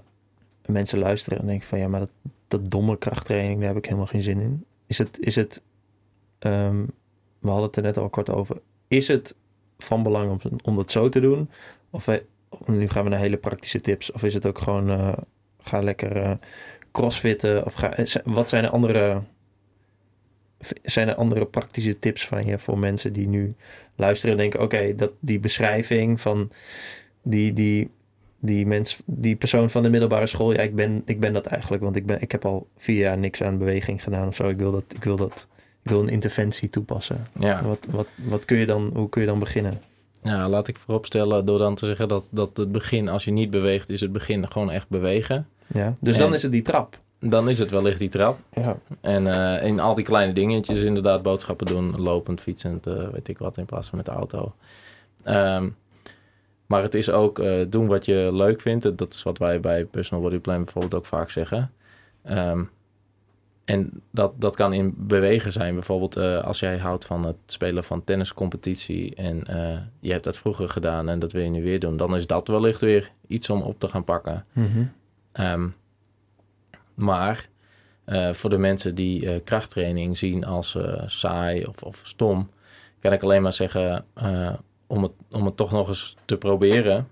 mensen luisteren en denken van... Ja, maar dat, dat domme krachttraining, daar heb ik helemaal geen zin in. Is het... Is het ehm, we hadden het er net al kort over. Is het van belang om, om dat zo te doen? Of we- nu gaan we naar hele praktische tips. Of is het ook gewoon... eh, ga lekker eh, crossfitten. Of ga, wat zijn er andere... Zijn er andere praktische tips van je voor mensen die nu luisteren en denken: oké, dat die beschrijving van die, die, die, mens, die persoon van de middelbare school, ja, ik ben, ik ben dat eigenlijk, want ik, ben, ik heb al vier jaar niks aan beweging gedaan of zo. Ik wil dat, ik wil dat, ik wil een interventie toepassen. Ja. Wat, wat, wat kun je dan, hoe kun je dan beginnen? Ja, laat ik vooropstellen door dan te zeggen dat, dat het begin, als je niet beweegt, is het begin gewoon echt bewegen. Ja, dus dan is het die trap. Dan is het wellicht die trap. Ja, En eh, in al die kleine dingetjes, inderdaad, boodschappen doen, lopend, fietsend, eh, weet ik wat, in plaats van met de auto. Ehm, maar het is ook eh, doen wat je leuk vindt. Dat is wat wij bij Personal Body Plan bijvoorbeeld ook vaak zeggen. Ehm, en dat, dat kan in bewegen zijn. Bijvoorbeeld eh, als jij houdt van het spelen van tenniscompetitie en eh, je hebt dat vroeger gedaan en dat wil je nu weer doen, dan is dat wellicht weer iets om op te gaan pakken. Mhm. Ehm, maar eh, voor de mensen die krachttraining zien als saai of, of stom, kan ik alleen maar zeggen om, het, om het toch nog eens te proberen.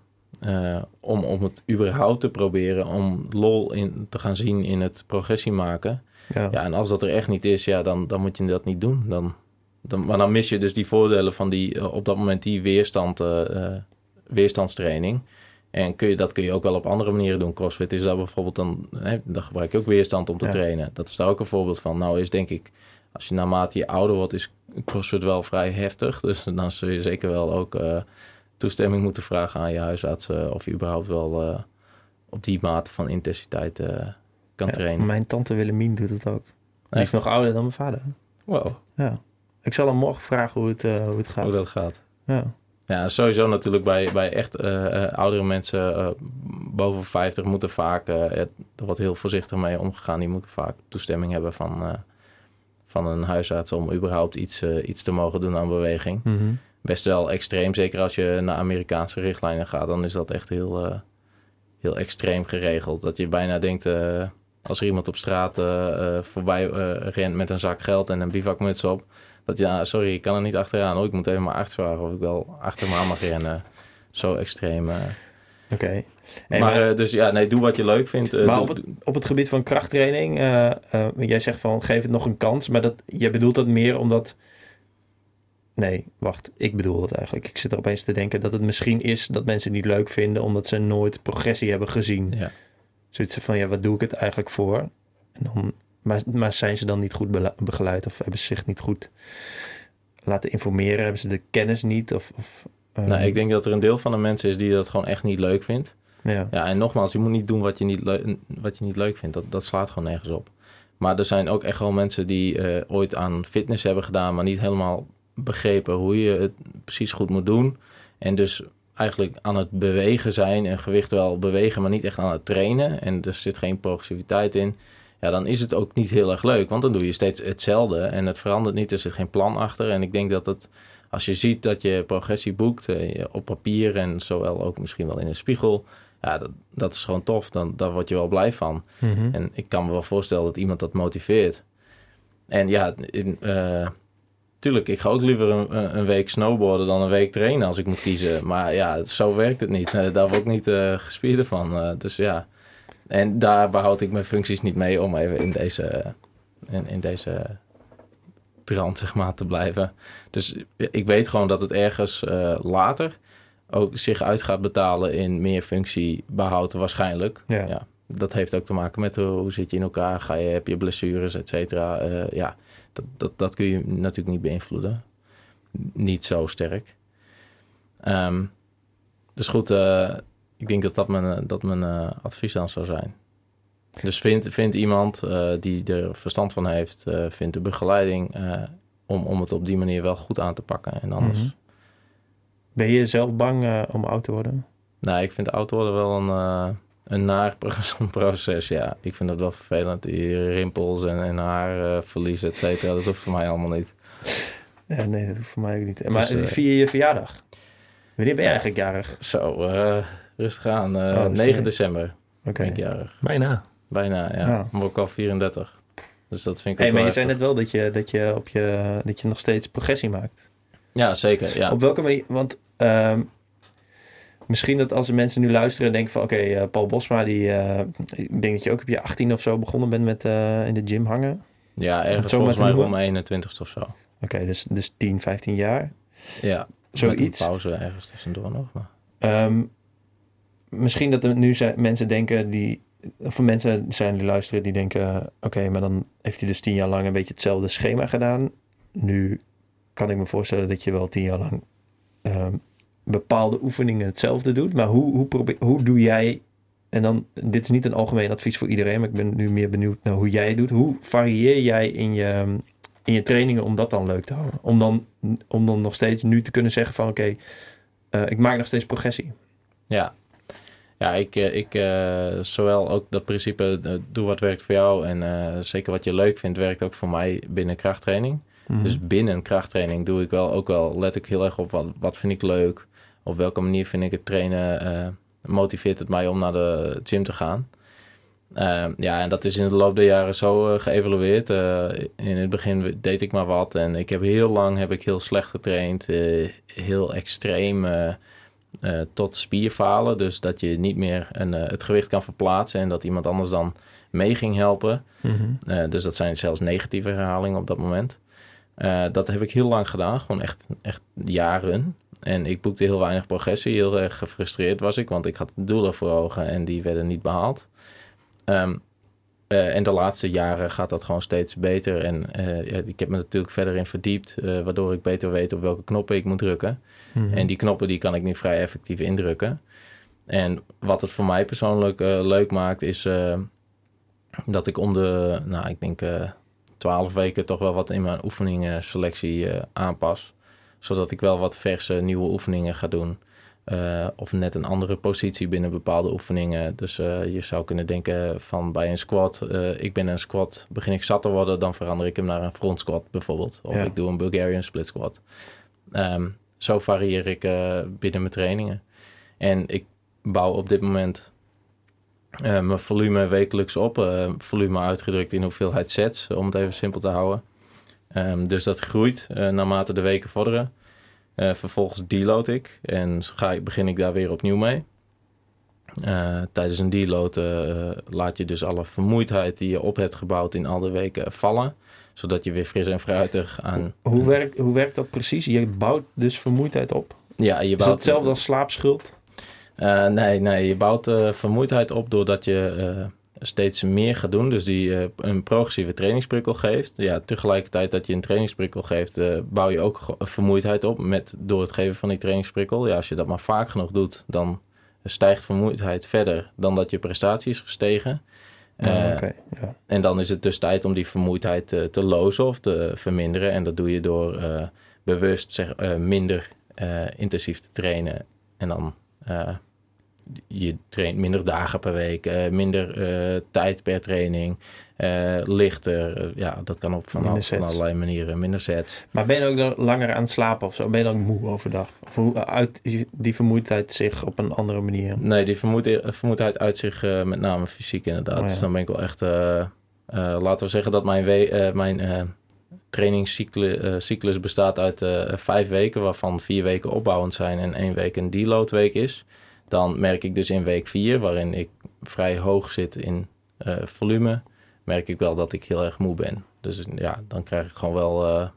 om, om het überhaupt te proberen, om lol in te gaan zien in het progressie maken. Ja. Ja, en als dat er echt niet is, ja, dan, dan moet je dat niet doen. Dan, dan, maar dan mis je dus die voordelen van die, eh, op dat moment die weerstand, eh, eh, weerstandstraining. En kun je, dat kun je ook wel op andere manieren doen. CrossFit is daar bijvoorbeeld dan, hè, dan gebruik je ook weerstand om te Ja. trainen. Dat is daar ook een voorbeeld van. Nou is denk ik, als je naarmate je ouder wordt, is CrossFit wel vrij heftig. Dus dan zul je zeker wel ook toestemming moeten vragen aan je huisarts of je überhaupt wel op die mate van intensiteit kan Ja, trainen. Mijn tante Willemien doet het ook. Die is nog ouder dan mijn vader. Wow, Ja. Ik zal hem morgen vragen hoe het, eh, hoe het gaat. hoe dat gaat. Ja. Ja, sowieso natuurlijk bij, bij echt eh, eh, oudere mensen boven 50 moeten vaak, er wordt heel voorzichtig mee omgegaan. Die moeten vaak toestemming hebben van, van een huisarts om überhaupt iets, iets te mogen doen aan beweging. Mhm. Best wel extreem, zeker als je naar Amerikaanse richtlijnen gaat, dan is dat echt heel, heel extreem geregeld. Dat je bijna denkt, als er iemand op straat eh, eh, voorbij eh, rent met een zak geld en een bivakmuts op. Dat je, ah, sorry, ik kan er niet achteraan. Oh, ik moet even mijn arts vragen of ik wel achter me aan mag rennen. Zo extreem. Oké. Hey, maar, maar- dus ja, nee, doe wat je leuk vindt. maar doe- op het, op het gebied van krachttraining, jij zegt van geef het nog een kans, maar dat, jij bedoelt dat meer omdat. Nee, wacht, ik bedoel dat eigenlijk. Ik zit er opeens te denken dat het misschien is dat mensen het niet leuk vinden omdat ze nooit progressie hebben gezien. Ja. Zoiets van ja, wat doe ik het eigenlijk voor? En dan, maar, maar zijn ze dan niet goed begeleid of hebben ze zich niet goed laten informeren? Hebben ze de kennis niet? Of, of, eh, Nou, ik denk dat er een deel van de mensen is die dat gewoon echt niet leuk vindt. Ja. Ja, en nogmaals, je moet niet doen wat je niet, wat je niet leuk vindt. Dat, dat slaat gewoon nergens op. Maar er zijn ook echt wel mensen die eh, ooit aan fitness hebben gedaan, maar niet helemaal begrepen hoe je het precies goed moet doen. En dus eigenlijk aan het bewegen zijn en gewicht wel bewegen, maar niet echt aan het trainen. En er zit geen progressiviteit in. Ja, dan is het ook niet heel erg leuk, want dan doe je steeds hetzelfde en het verandert niet. Er zit geen plan achter. En ik denk dat het, als je ziet dat je progressie boekt eh, op papier en zowel ook misschien wel in een spiegel, ja, dat, dat is gewoon tof. Dan, daar word je wel blij van. Mhm. En ik kan me wel voorstellen dat iemand dat motiveert. En ja, in, eh, tuurlijk, ik ga ook liever een, een week snowboarden dan een week trainen als ik moet kiezen. Maar ja, zo werkt het niet. Eh, daar word ik niet eh gespierder van. Eh, dus ja, en daar behoud ik mijn functies niet mee om even in deze, in, in deze trant zeg maar te blijven. Dus ik weet gewoon dat het ergens eh, later ook zich uit gaat betalen in meer functiebehoud waarschijnlijk. Ja. dat heeft ook te maken met hoe, hoe zit je in elkaar, ga je, heb je blessures, et cetera. Eh, ja, dat, dat, dat kun je natuurlijk niet beïnvloeden. Niet zo sterk. Ehm, dus goed, eh, ik denk dat dat mijn, eh, dat mijn eh, advies dan zou zijn. Dus vind, vind iemand die er verstand van heeft, eh vind de begeleiding om, om het op die manier wel goed aan te pakken. En anders, Mhm. Ben je zelf bang om oud te worden? nou, ik vind oud worden wel een, een naar pro- *laughs* proces. Ja, ik vind dat wel vervelend. Die rimpels en, en haarverlies, et cetera. Dat hoeft voor mij allemaal niet. Ja, nee, dat hoeft voor mij ook niet. Dus, maar eh, vier je verjaardag? Wanneer ben je eigenlijk jarig? Zo, eh, rustig aan. Eh, Oh, sorry. 9 december ik jarig. Bijna. Bijna, ja. Ja. Maar ook al 34. Dus dat vind ik Hey, ook maar je zei net wel dat je, dat, je op je, dat je nog steeds progressie maakt. Ja, zeker. Ja. Op welke manier? Want ehm, misschien dat als de mensen nu luisteren en denken van... Oké, eh, Paul Bosma, die, eh, ik denk dat je ook op je 18 of zo begonnen bent met eh, in de gym hangen. Ja, ergens volgens mij mijn 21 of zo. Oké, dus, dus 10, 15 jaar. Ja, met Zoiets. een pauze ergens tussendoor nog. Maar. Ehm, misschien dat er nu zijn mensen denken die... Of mensen zijn die luisteren die denken... Oké, maar dan heeft hij dus tien jaar lang een beetje hetzelfde schema gedaan. Nu kan ik me voorstellen dat je wel tien jaar lang... ehm, bepaalde oefeningen hetzelfde doet. Maar hoe, hoe, probeer, hoe doe jij... En dan, dit is niet een algemeen advies voor iedereen... maar ik ben nu meer benieuwd naar hoe jij het doet. Hoe varieer jij in je, in je trainingen om dat dan leuk te houden? Om dan, om dan nog steeds nu te kunnen zeggen van... Oké, eh, ik maak nog steeds progressie. Ja, ja ik, eh, ik eh, zowel ook dat principe doe wat werkt voor jou en zeker wat je leuk vindt werkt ook voor mij binnen krachttraining. Mhm. Dus binnen krachttraining doe ik wel ook wel, let ik heel erg op wat, wat vind ik leuk. Op welke manier vind ik het trainen, eh, motiveert het mij om naar de gym te gaan. Eh, ja, en dat is in de loop der jaren zo eh, geëvalueerd. Eh, in het begin deed ik maar wat en ik heb heel lang heb ik heel slecht getraind. heel extreem tot spierfalen. Dus dat je niet meer een, het gewicht kan verplaatsen en dat iemand anders dan mee ging helpen. Mhm. Dus dat zijn zelfs negatieve herhalingen op dat moment. Eh, dat heb ik heel lang gedaan, gewoon echt, echt jaren. En ik boekte heel weinig progressie. Heel erg gefrustreerd was ik, want ik had doelen voor ogen en die werden niet behaald. Ehm, eh, en de laatste jaren gaat dat gewoon steeds beter. En eh, ik heb me natuurlijk verder in verdiept, waardoor ik beter weet op welke knoppen ik moet drukken. Mhm. En die knoppen die kan ik nu vrij effectief indrukken. En wat het voor mij persoonlijk leuk maakt, is dat ik om de, nou, ik denk twaalf weken toch wel wat in mijn oefeningenselectie eh aanpas. Zodat ik wel wat verse nieuwe oefeningen ga doen. Eh, of net een andere positie binnen bepaalde oefeningen. Dus eh, je zou kunnen denken van bij een squat, ik ben een squat, begin ik zat te worden, dan verander ik hem naar een front squat bijvoorbeeld. Of Ja. ik doe een Bulgarian split squat. Ehm, zo varieer ik binnen mijn trainingen. En ik bouw op dit moment mijn volume wekelijks op. Eh, volume uitgedrukt in hoeveelheid sets, om het even simpel te houden. Ehm, dus dat groeit uh, naarmate de weken vorderen. vervolgens deload ik en ga ik, begin ik daar weer opnieuw mee. tijdens een deload laat je dus alle vermoeidheid die je op hebt gebouwd in al de weken vallen zodat je weer fris en fruitig aan... Hoe, werkt, hoe werkt dat precies? Je bouwt dus vermoeidheid op? Ja, je bouwt... Is dat hetzelfde als slaapschuld? Uh, nee, nee, je bouwt uh, vermoeidheid op doordat je uh, steeds meer gaat doen. Dus die een progressieve trainingsprikkel geeft. Ja, tegelijkertijd dat je een trainingsprikkel geeft, bouw je ook vermoeidheid op met, door het geven van die trainingsprikkel. Ja, als je dat maar vaak genoeg doet, dan stijgt vermoeidheid verder dan dat je prestatie is gestegen. Uh, ja. En dan is het dus tijd om die vermoeidheid te, te lozen of te verminderen. En dat doe je door bewust zeg, minder intensief te trainen. En dan je traint minder dagen per week, uh, minder uh, tijd per training, uh, lichter. ja, dat kan op van, al, van, allerlei manieren. Minder sets. Maar ben je ook dan langer aan het slapen of zo? Ben je dan moe overdag? Of hoe uit die vermoeidheid zich op een andere manier? Nee, die vermoeidheid uit zich met name fysiek inderdaad. Oh, ja. Dus dan ben ik wel echt... laten we zeggen dat mijn, we mijn trainingscyclus bestaat uit vijf weken... waarvan vier weken opbouwend zijn en één week een deload week is... Dan merk ik dus in week 4, waarin ik vrij hoog zit in uh, volume, merk ik wel dat ik heel erg moe ben. Dus ja, dan krijg ik gewoon wel. Uh,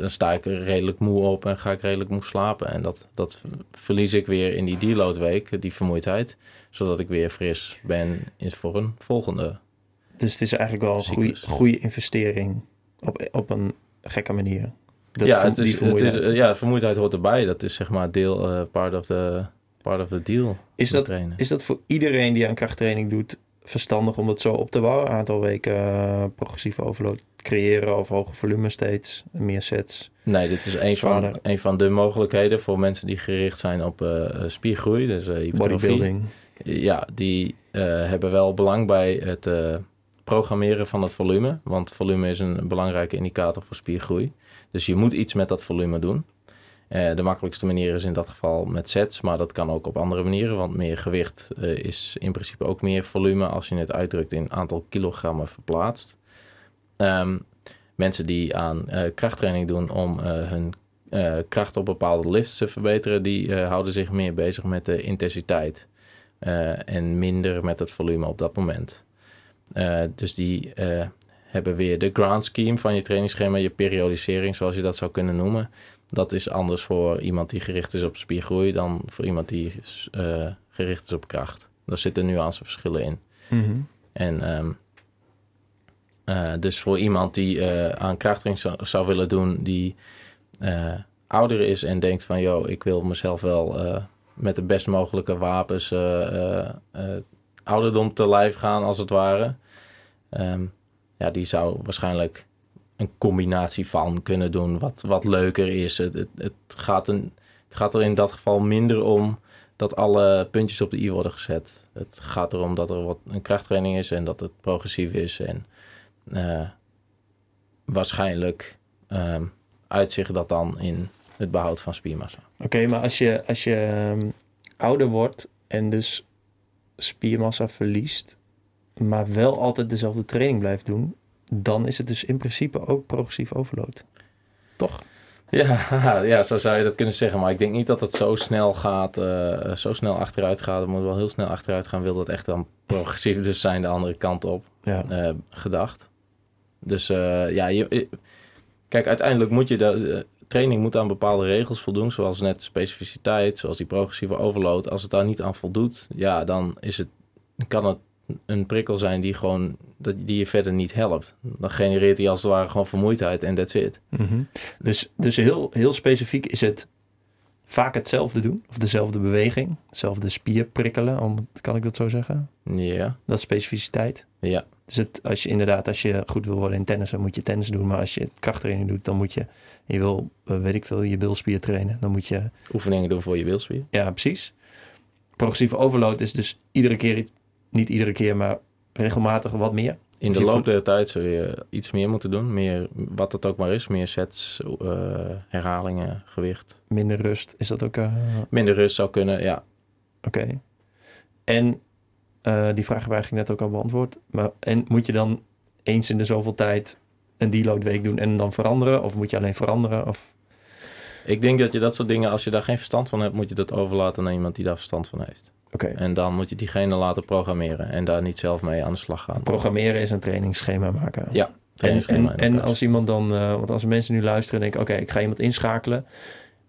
dan sta ik redelijk moe op en ga ik redelijk moe slapen. En dat, dat verlies ik weer in die deload week, die vermoeidheid. Zodat ik weer fris ben voor een volgende. Dus het is eigenlijk wel een goede, goede investering op, op een gekke manier. Dat ja, het is, het is, ja, vermoeidheid hoort erbij. Dat is zeg maar deel, uh, part of the part of the deal. Is dat, is dat voor iedereen die aan krachttraining doet verstandig om dat zo op te bouwen? Een aantal weken uh, progressieve overload creëren of hoge volume steeds, meer sets? Nee, dit is een van, een van de mogelijkheden voor mensen die gericht zijn op uh, spiergroei, dus uh, bodybuilding. Ja, die hebben wel belang bij het programmeren van het volume, want volume is een belangrijke indicator voor spiergroei. Dus je moet iets met dat volume doen. Uh, de makkelijkste manier is in dat geval met sets, maar dat kan ook op andere manieren, want meer gewicht uh, is in principe ook meer volume als je het uitdrukt in aantal kilogrammen verplaatst. Um, mensen die aan uh, krachttraining doen om hun kracht op bepaalde lifts te verbeteren, die houden zich meer bezig met de intensiteit en minder met het volume op dat moment. dus die hebben weer de ground scheme van je trainingsschema, je periodisering, zoals je dat zou kunnen noemen dat is anders voor iemand die gericht is op spiergroei dan voor iemand die uh, gericht is op kracht. Daar zitten nuanceverschillen in. Mm En um, uh, dus voor iemand die uh, aan krachttraining zou, zou, willen doen, die ouder is en denkt van, joh, ik wil mezelf wel met de best mogelijke wapens ouderdom te lijf gaan, als het ware. Um, ja, die zou waarschijnlijk een combinatie van kunnen doen wat, wat leuker is. Het, het, het, gaat een, het gaat er in dat geval minder om dat alle puntjes op de i worden gezet. Het gaat erom dat er wat een krachttraining is en dat het progressief is. En uh, waarschijnlijk uh, uitzicht dat dan in het behoud van spiermassa. Oké, maar als je, als je um, ouder wordt en dus spiermassa verliest, maar wel altijd dezelfde training blijft doen, dan is het dus in principe ook progressief overload. Toch? Ja, *laughs* ja, zo zou je dat kunnen zeggen. Maar ik denk niet dat het zo snel gaat, uh, zo snel achteruit gaat. Het moet wel heel snel achteruit gaan. Wil dat echt dan *laughs* progressief dus zijn de andere kant op ja. uh, gedacht. Dus uh, ja, je, kijk, uiteindelijk moet je de training moet aan bepaalde regels voldoen. Zoals net specificiteit, zoals die progressieve overload. Als het daar niet aan voldoet, ja, dan is het, kan het een prikkel zijn die gewoon die je verder niet helpt. Dan genereert hij als het ware gewoon vermoeidheid en that's it. Mm Dus, dus heel, heel specifiek is het vaak hetzelfde doen, of dezelfde beweging, hetzelfde spier prikkelen, om, kan ik dat zo zeggen? Ja. Dat is specificiteit. Ja. Dus het, als je inderdaad, als je goed wil worden in tennis, dan moet je tennis doen. Maar als je krachttraining doet, dan moet je, je wil, eh, weet ik veel, je bilspier trainen. Dan moet je... Oefeningen doen voor je bilspier. Ja, precies. Progressieve overload is dus iedere keer niet iedere keer, maar regelmatig wat meer. In de loop der tijd zul je iets meer moeten doen. Meer, wat het ook maar is. Meer sets, uh, herhalingen, gewicht. Minder rust, is dat ook... Uh... Minder rust zou kunnen, ja. Oké. En Eh, die vraag hebben we eigenlijk net ook al beantwoord. Maar, en moet je dan eens in de zoveel tijd een deload week doen en dan veranderen? Of moet je alleen veranderen? Of... Ik denk dat je dat soort dingen, als je daar geen verstand van hebt, moet je dat overlaten aan iemand die daar verstand van heeft. Oké. En dan moet je diegene laten programmeren en daar niet zelf mee aan de slag gaan. Programmeren is een trainingsschema maken. Ja, En, trainingsschema en, en elkaar. als iemand dan, eh, want als mensen nu luisteren en denken, oké, ik ga iemand inschakelen.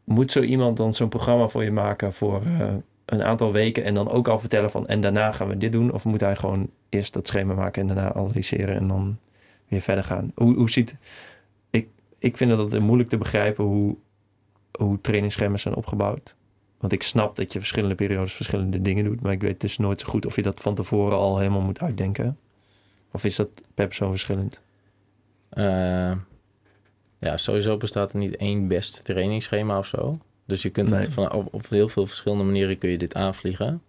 Moet zo iemand dan zo'n programma voor je maken voor eh, een aantal weken en dan ook al vertellen van, en daarna gaan we dit doen? Of moet hij gewoon eerst dat schema maken en daarna analyseren en dan weer verder gaan? Hoe, hoe ziet, ik, ik vind het altijd moeilijk te begrijpen hoe, hoe trainingsschema's zijn opgebouwd. Want ik snap dat je verschillende periodes verschillende dingen doet, maar ik weet dus nooit zo goed of je dat van tevoren al helemaal moet uitdenken. Of is dat per persoon verschillend? Eh, ja, sowieso bestaat er niet één best trainingsschema of zo. Dus je kunt Nee. het van, op, op heel veel verschillende manieren kun je dit aanvliegen.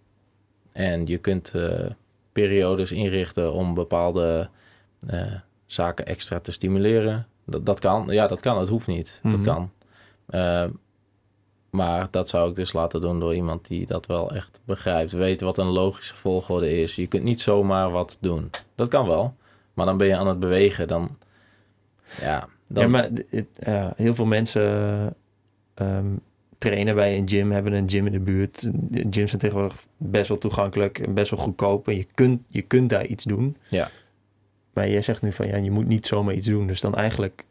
En je kunt eh, periodes inrichten om bepaalde eh, zaken extra te stimuleren. Dat, dat kan. Ja, dat kan. Het hoeft niet. Mhm. Dat kan. Maar dat zou ik dus laten doen door iemand die dat wel echt begrijpt. Weet wat een logische volgorde is. Je kunt niet zomaar wat doen. Dat kan wel. Maar dan ben je aan het bewegen. Dan, ja, dan, Ja, maar ja, heel veel mensen ehm, trainen bij een gym, hebben een gym in de buurt. Gyms zijn tegenwoordig best wel toegankelijk en best wel goedkoop. En je kunt, je kunt daar iets doen. Ja. Maar jij zegt nu van ja, je moet niet zomaar iets doen. Dus dan eigenlijk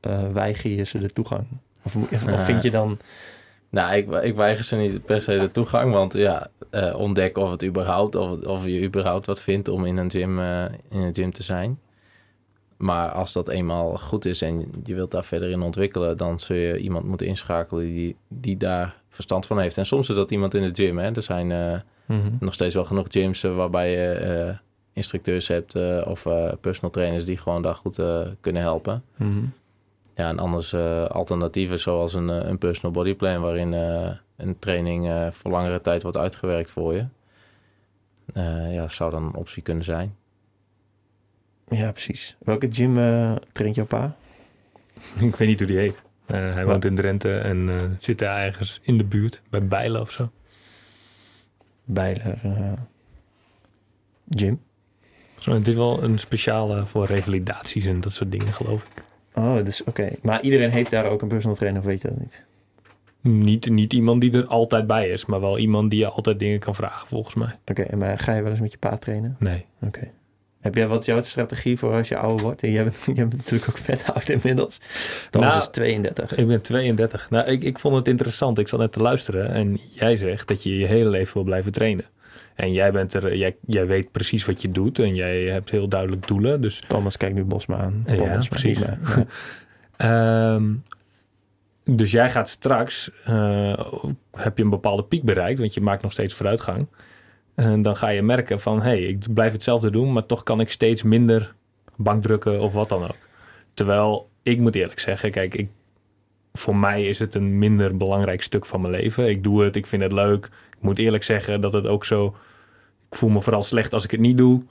eh weiger je ze de toegang. Of, of, *laughs* vind je dan... Nou, ik, ik weiger ze niet per se de toegang. Want ja, eh, ontdek of het überhaupt, of, het- of je überhaupt wat vindt om in een gym, eh, in een gym te zijn. Maar als dat eenmaal goed is en je wilt daar verder in ontwikkelen, dan zul je iemand moeten inschakelen die, die daar verstand van heeft. En soms is dat iemand in de gym. Hè. Er zijn eh, nog steeds wel genoeg gyms waarbij je instructeurs hebt of personal trainers die gewoon daar goed kunnen helpen. Mhm. Ja, en anders eh, alternatieven zoals een, eh, een personal body plan waarin eh, een training eh, voor langere tijd wordt uitgewerkt voor je. Eh, ja, zou dan een optie kunnen zijn. Ja, precies. Welke gym traint jouw pa? *laughs* Ik weet niet hoe die heet. Eh, hij woont in Drenthe en eh, zit daar ergens in de buurt, bij Bijlen of zo. Bijler eh, Gym. zo. Het is wel een speciale voor revalidaties en dat soort dingen, geloof ik. Oh, dus oké. Maar iedereen heeft daar ook een personal trainer, of weet je dat niet? Niet, niet iemand die er altijd bij is, maar wel iemand die je altijd dingen kan vragen, volgens mij. Oké, en maar ga je wel eens met je pa trainen? Nee. Oké. Heb jij wat jouw strategie voor als je ouder wordt? En jij bent, *laughs* jij bent natuurlijk ook vet oud inmiddels. Thomas Nou, is 32. Ik ben 32. Nou, ik, ik vond het interessant. Ik zat net te luisteren en jij zegt dat je je hele leven wil blijven trainen. En jij, bent er, jij, jij weet precies wat je doet en jij hebt heel duidelijk doelen. Dus Thomas kijkt nu Bosma aan. Ja, Paul Bosma, precies. *laughs* Ja. Ehm, dus jij gaat straks, eh, heb je een bepaalde piek bereikt, want je maakt nog steeds vooruitgang. En dan ga je merken van, hé, hey, ik blijf hetzelfde doen, maar toch kan ik steeds minder bankdrukken of wat dan ook. Terwijl, ik moet eerlijk zeggen, kijk, ik, voor mij is het een minder belangrijk stuk van mijn leven. Ik doe het, ik vind het leuk. Ik moet eerlijk zeggen dat het ook zo, ik voel me vooral slecht als ik het niet doe.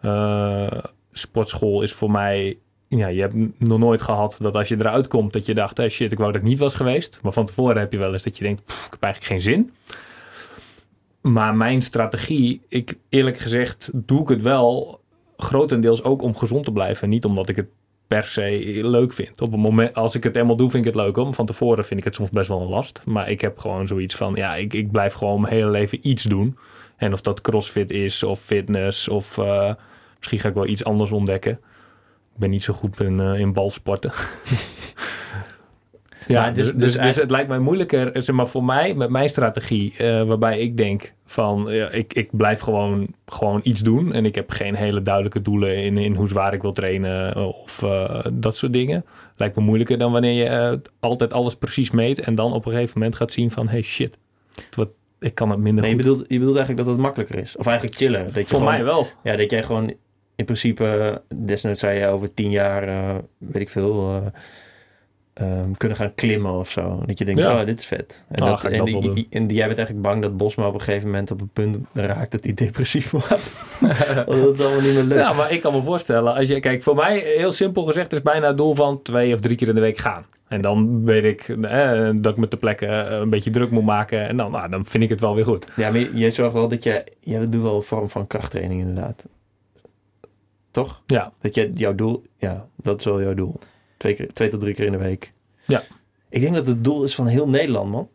Eh, sportschool is voor mij ja, je hebt nog nooit gehad dat als je eruit komt, dat je dacht, hey, shit, ik wou dat ik niet was geweest. Maar van tevoren heb je wel eens dat je denkt, "Pff, ik heb eigenlijk geen zin. Maar mijn strategie, ik eerlijk gezegd, doe ik het wel grotendeels ook om gezond te blijven. Niet omdat ik het per se leuk vind. Op het moment, als ik het eenmaal doe, vind ik het leuk. Om van tevoren vind ik het soms best wel een last. Maar ik heb gewoon zoiets van, ja, ik, ik blijf gewoon mijn hele leven iets doen. En of dat crossfit is, of fitness, of eh, misschien ga ik wel iets anders ontdekken. Ik ben niet zo goed in, eh, in balsporten. *laughs* ja, dus- dus, dus dus, het lijkt mij moeilijker, eh, zeg maar voor mij, met mijn strategie, waarbij ik denk van, ja, ik, ik blijf gewoon, gewoon iets doen. En ik heb geen hele duidelijke doelen in, in hoe zwaar ik wil trainen of dat soort dingen. Lijkt me moeilijker dan wanneer je altijd alles precies meet en dan op een gegeven moment gaat zien van, hey shit, wat, ik kan het minder Nee, je bedoelt, je bedoelt eigenlijk dat het makkelijker is. Of eigenlijk chillen. Dat je voor gewoon- mij wel. Ja, dat jij gewoon in principe, desnoods zei je over tien jaar, eh, weet ik veel, eh, ehm, kunnen gaan klimmen of zo. Dat je denkt, Ja. oh, dit is vet. En, Ah, dat, en, dat die- en jij bent eigenlijk bang dat Bosma op een gegeven moment op een punt raakt dat hij depressief wordt. *laughs* dat het allemaal niet meer lukt. Ja, maar ik kan me voorstellen, als je, kijk, voor mij heel simpel gezegd is bijna het doel van twee of drie keer in de week gaan. En dan weet ik eh, dat ik me ter plekke eh, een beetje druk moet maken. En dan, nou, dan vind ik het wel weer goed. Ja, maar je, je zorgt wel dat je... Je doet wel een vorm van krachttraining inderdaad. Toch? Ja, Dat je jouw doel... Ja, dat is wel jouw doel. Twee, keer, twee tot drie keer in de week. Ja. Ik denk dat het doel is van heel Nederland, man.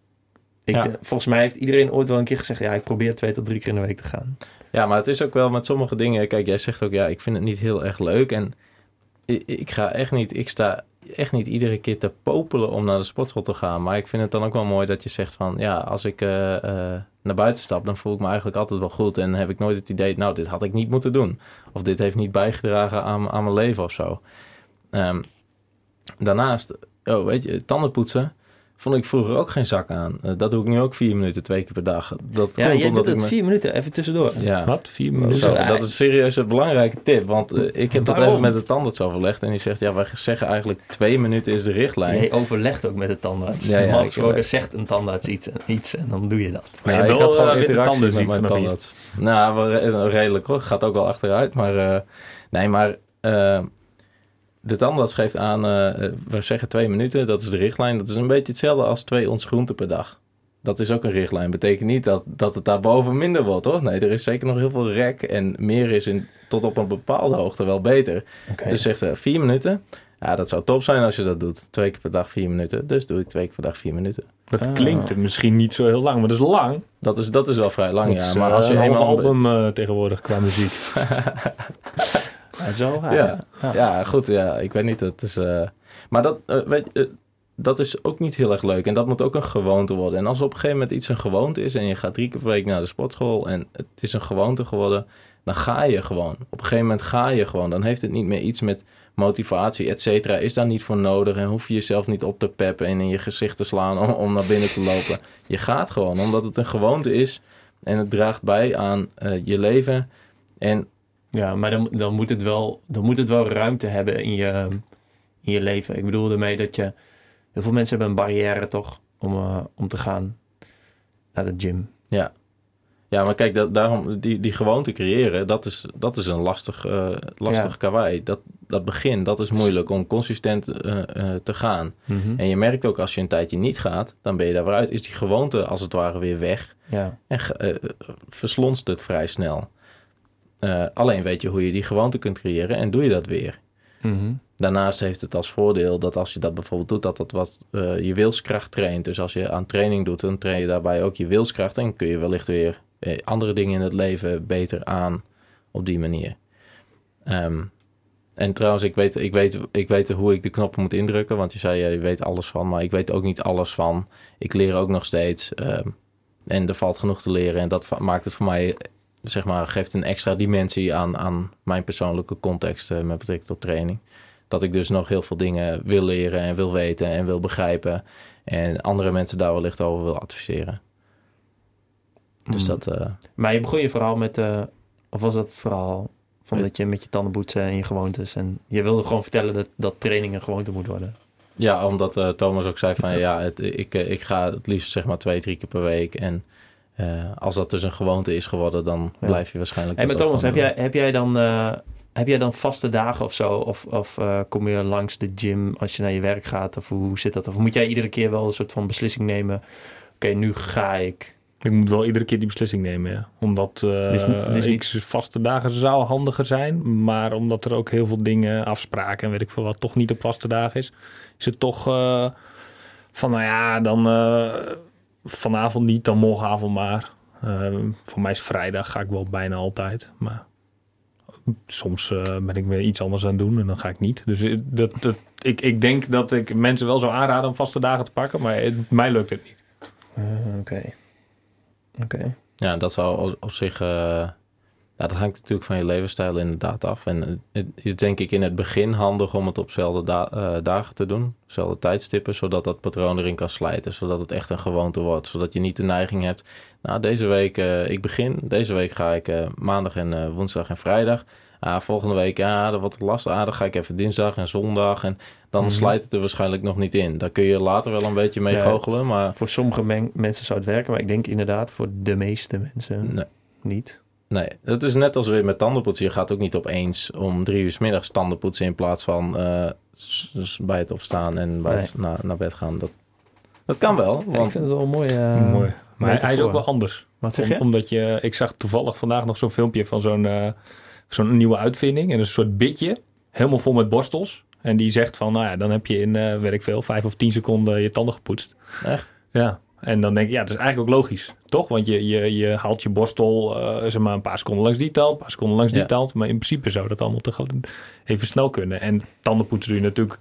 Ik, Ja. eh, Volgens mij heeft iedereen ooit wel een keer gezegd... Ja, ik probeer twee tot drie keer in de week te gaan. Ja, maar het is ook wel met sommige dingen. Kijk, jij zegt ook, ja, ik vind het niet heel erg leuk. En ik, ik ga echt niet, ik sta echt niet iedere keer te popelen om naar de sportschool te gaan. Maar ik vind het dan ook wel mooi dat je zegt van, ja, als ik eh, eh, naar buiten stap, dan voel ik me eigenlijk altijd wel goed. En heb ik nooit het idee, nou, dit had ik niet moeten doen. Of dit heeft niet bijgedragen aan, aan mijn leven of zo. Ehm, daarnaast, oh, weet je, tandenpoetsen. Vond ik vroeger ook geen zak aan. Eh, dat doe ik nu ook vier minuten, twee keer per dag. Dat Ja, komt jij omdat doet ik het me- vier minuten, even tussendoor. Ja. wat? Vier Dat, minuten? zo- dat is serieus een belangrijke tip. Want eh, ik heb dat even met de tandarts overlegd. En die zegt, ja, wij zeggen eigenlijk twee minuten is de richtlijn. Jij overlegt ook met de tandarts. Ja, ja, gesproken zegt een tandarts iets, iets en dan doe je dat. Maar je Ja, ik wel, had gewoon witte interactie tanden, zie met ik mijn tandarts. Nou, redelijk hoor. Gaat ook wel achteruit. Maar eh, nee, maar de tandarts geeft aan, eh, we zeggen twee minuten. Dat is de richtlijn. Dat is een beetje hetzelfde als twee ons groenten per dag. Dat is ook een richtlijn. Betekent niet dat, dat het daarboven minder wordt, hoor. Nee, er is zeker nog heel veel rek. En meer is in, tot op een bepaalde hoogte wel beter. Dus zegt ze vier minuten. Ja, dat zou top zijn als je dat doet. Twee keer per dag vier minuten. Dus doe ik twee keer per dag vier minuten. Dat Ah. klinkt misschien niet zo heel lang, maar dat is lang. Dat is, dat is wel vrij lang, Dat ja. is, Maar eh, als je een half album eh, tegenwoordig qua muziek. *laughs* Ja, zo raar. Ja. Ja. Ja, goed, ja. Ik weet niet. Het is, eh, Maar dat, eh, weet, eh, dat is ook niet heel erg leuk. En dat moet ook een gewoonte worden. En als op een gegeven moment iets een gewoonte is... en je gaat drie keer per week naar de sportschool... en het is een gewoonte geworden... dan ga je gewoon. Op een gegeven moment ga je gewoon. Dan heeft het niet meer iets met motivatie, et cetera. Is daar niet voor nodig. En hoef je jezelf niet op te peppen... en in je gezicht te slaan om, om naar binnen te lopen. Je gaat gewoon, omdat het een gewoonte is... en het draagt bij aan je leven... En Ja, maar dan, dan, moet het wel, dan moet het wel ruimte hebben in je, in je leven. Ik bedoel ermee dat je... Heel veel mensen hebben een barrière toch om, eh, om te gaan naar de gym. Ja. Ja, maar kijk, dat, daarom, die, die gewoonte creëren, dat is, dat is een lastig, eh lastig Ja. Dat, dat begin, dat is moeilijk om consistent eh, te gaan. En je merkt ook als je een tijdje niet gaat, dan ben je daar weer uit. Is die gewoonte als het ware weer weg Ja. en verslonst het vrij snel. Eh, alleen weet je hoe je die gewoonte kunt creëren en doe je dat weer. Mhm. Daarnaast heeft het als voordeel dat als je dat bijvoorbeeld doet, dat dat wat eh, je wilskracht traint. Dus als je aan training doet, dan train je daarbij ook je wilskracht. En kun je wellicht weer eh, andere dingen in het leven beter aan op die manier. Ehm, en trouwens, ik weet, ik, weet, ik weet hoe ik de knoppen moet indrukken. Want je zei, je weet alles van, maar ik weet ook niet alles van. Ik leer ook nog steeds. ehm, en er valt genoeg te leren. En dat maakt het voor mij, zeg maar, geeft een extra dimensie aan, aan mijn persoonlijke context eh, met betrekking tot training. Dat ik dus nog heel veel dingen wil leren en wil weten en wil begrijpen. En andere mensen daar wellicht over wil adviseren. Dus Mhm. dat, eh, Maar je begon je verhaal met... eh, of was dat verhaal van dat je met je tanden poetsen en je gewoontes... en je wilde gewoon vertellen dat, dat training een gewoonte moet worden. ja, omdat Thomas ook zei van *laughs* ja, het, ik, ik ga het liefst zeg maar twee, drie keer per week. En eh, als dat dus een gewoonte is geworden, dan Ja. blijf je waarschijnlijk. Dat ook Thomas, heb jij, heb, jij dan, eh, heb jij dan vaste dagen of zo? Of, of eh, kom je langs de gym als je naar je werk gaat? Of hoe zit dat? Of moet jij iedere keer wel een soort van beslissing nemen? Oké, nu ga ik. Ik moet wel iedere keer die beslissing nemen, ja. Omdat Dus- dus ik- vaste dagen zou handiger zijn. Maar omdat er ook heel veel dingen, afspraken en weet ik veel wat, toch niet op vaste dagen is. Is het toch eh, van, nou ja, dan eh, vanavond niet, dan morgenavond maar. Eh, voor mij is vrijdag, ga ik wel bijna altijd. Maar soms eh, ben ik weer iets anders aan het doen en dan ga ik niet. Dus eh, dat, dat, ik, ik denk dat ik mensen wel zou aanraden om vaste dagen te pakken. Maar het, mij lukt het niet. Eh, Oké. Oké. Ja, dat zou op- op zich. eh, ja, dat hangt natuurlijk van je levensstijl inderdaad af. En het- is denk ik in het begin handig om het op dezelfde da- eh, dagen te doen, dezelfde tijdstippen, zodat dat patroon erin kan slijten, zodat het echt een gewoonte wordt. Zodat je niet de neiging hebt. Nou, deze week, eh, ik begin. Deze week ga ik eh, maandag en woensdag en vrijdag. Ah, volgende week, ja, dat wordt lastig. Ah, dan ga ik even dinsdag en zondag. En dan Mhm. slijt het er waarschijnlijk nog niet in. Daar kun je later wel een beetje mee Ja. goochelen, maar Voor sommige men- mensen zou het werken, maar ik denk inderdaad voor de meeste mensen nee. niet. Nee, het is net als weer met tandenpoetsen. Je gaat ook niet opeens om drie uur 's middags tanden poetsen in plaats van eh, dus bij het opstaan en bij Nee. het naar, naar bed gaan. Dat, dat kan wel. Ja, ik Want vind het wel een mooie... eh, Mooi. Maar hij, hij is ook wel anders. Wat zeg Om- je? omdat je, ik zag toevallig vandaag nog zo'n filmpje van zo'n eh, zo'n nieuwe uitvinding. En een soort bitje, helemaal vol met borstels. En die zegt van, nou ja, dan heb je in, eh weet ik veel, vijf of tien seconden je tanden gepoetst. echt, Ja. En dan denk ik, ja, dat is eigenlijk ook logisch, toch? Want je, je, je haalt je borstel, eh, zeg maar, een paar seconden langs die tand, een paar seconden langs die Ja. tand. Maar in principe zou dat allemaal tegelijk even snel kunnen. En tandenpoetsen doe je natuurlijk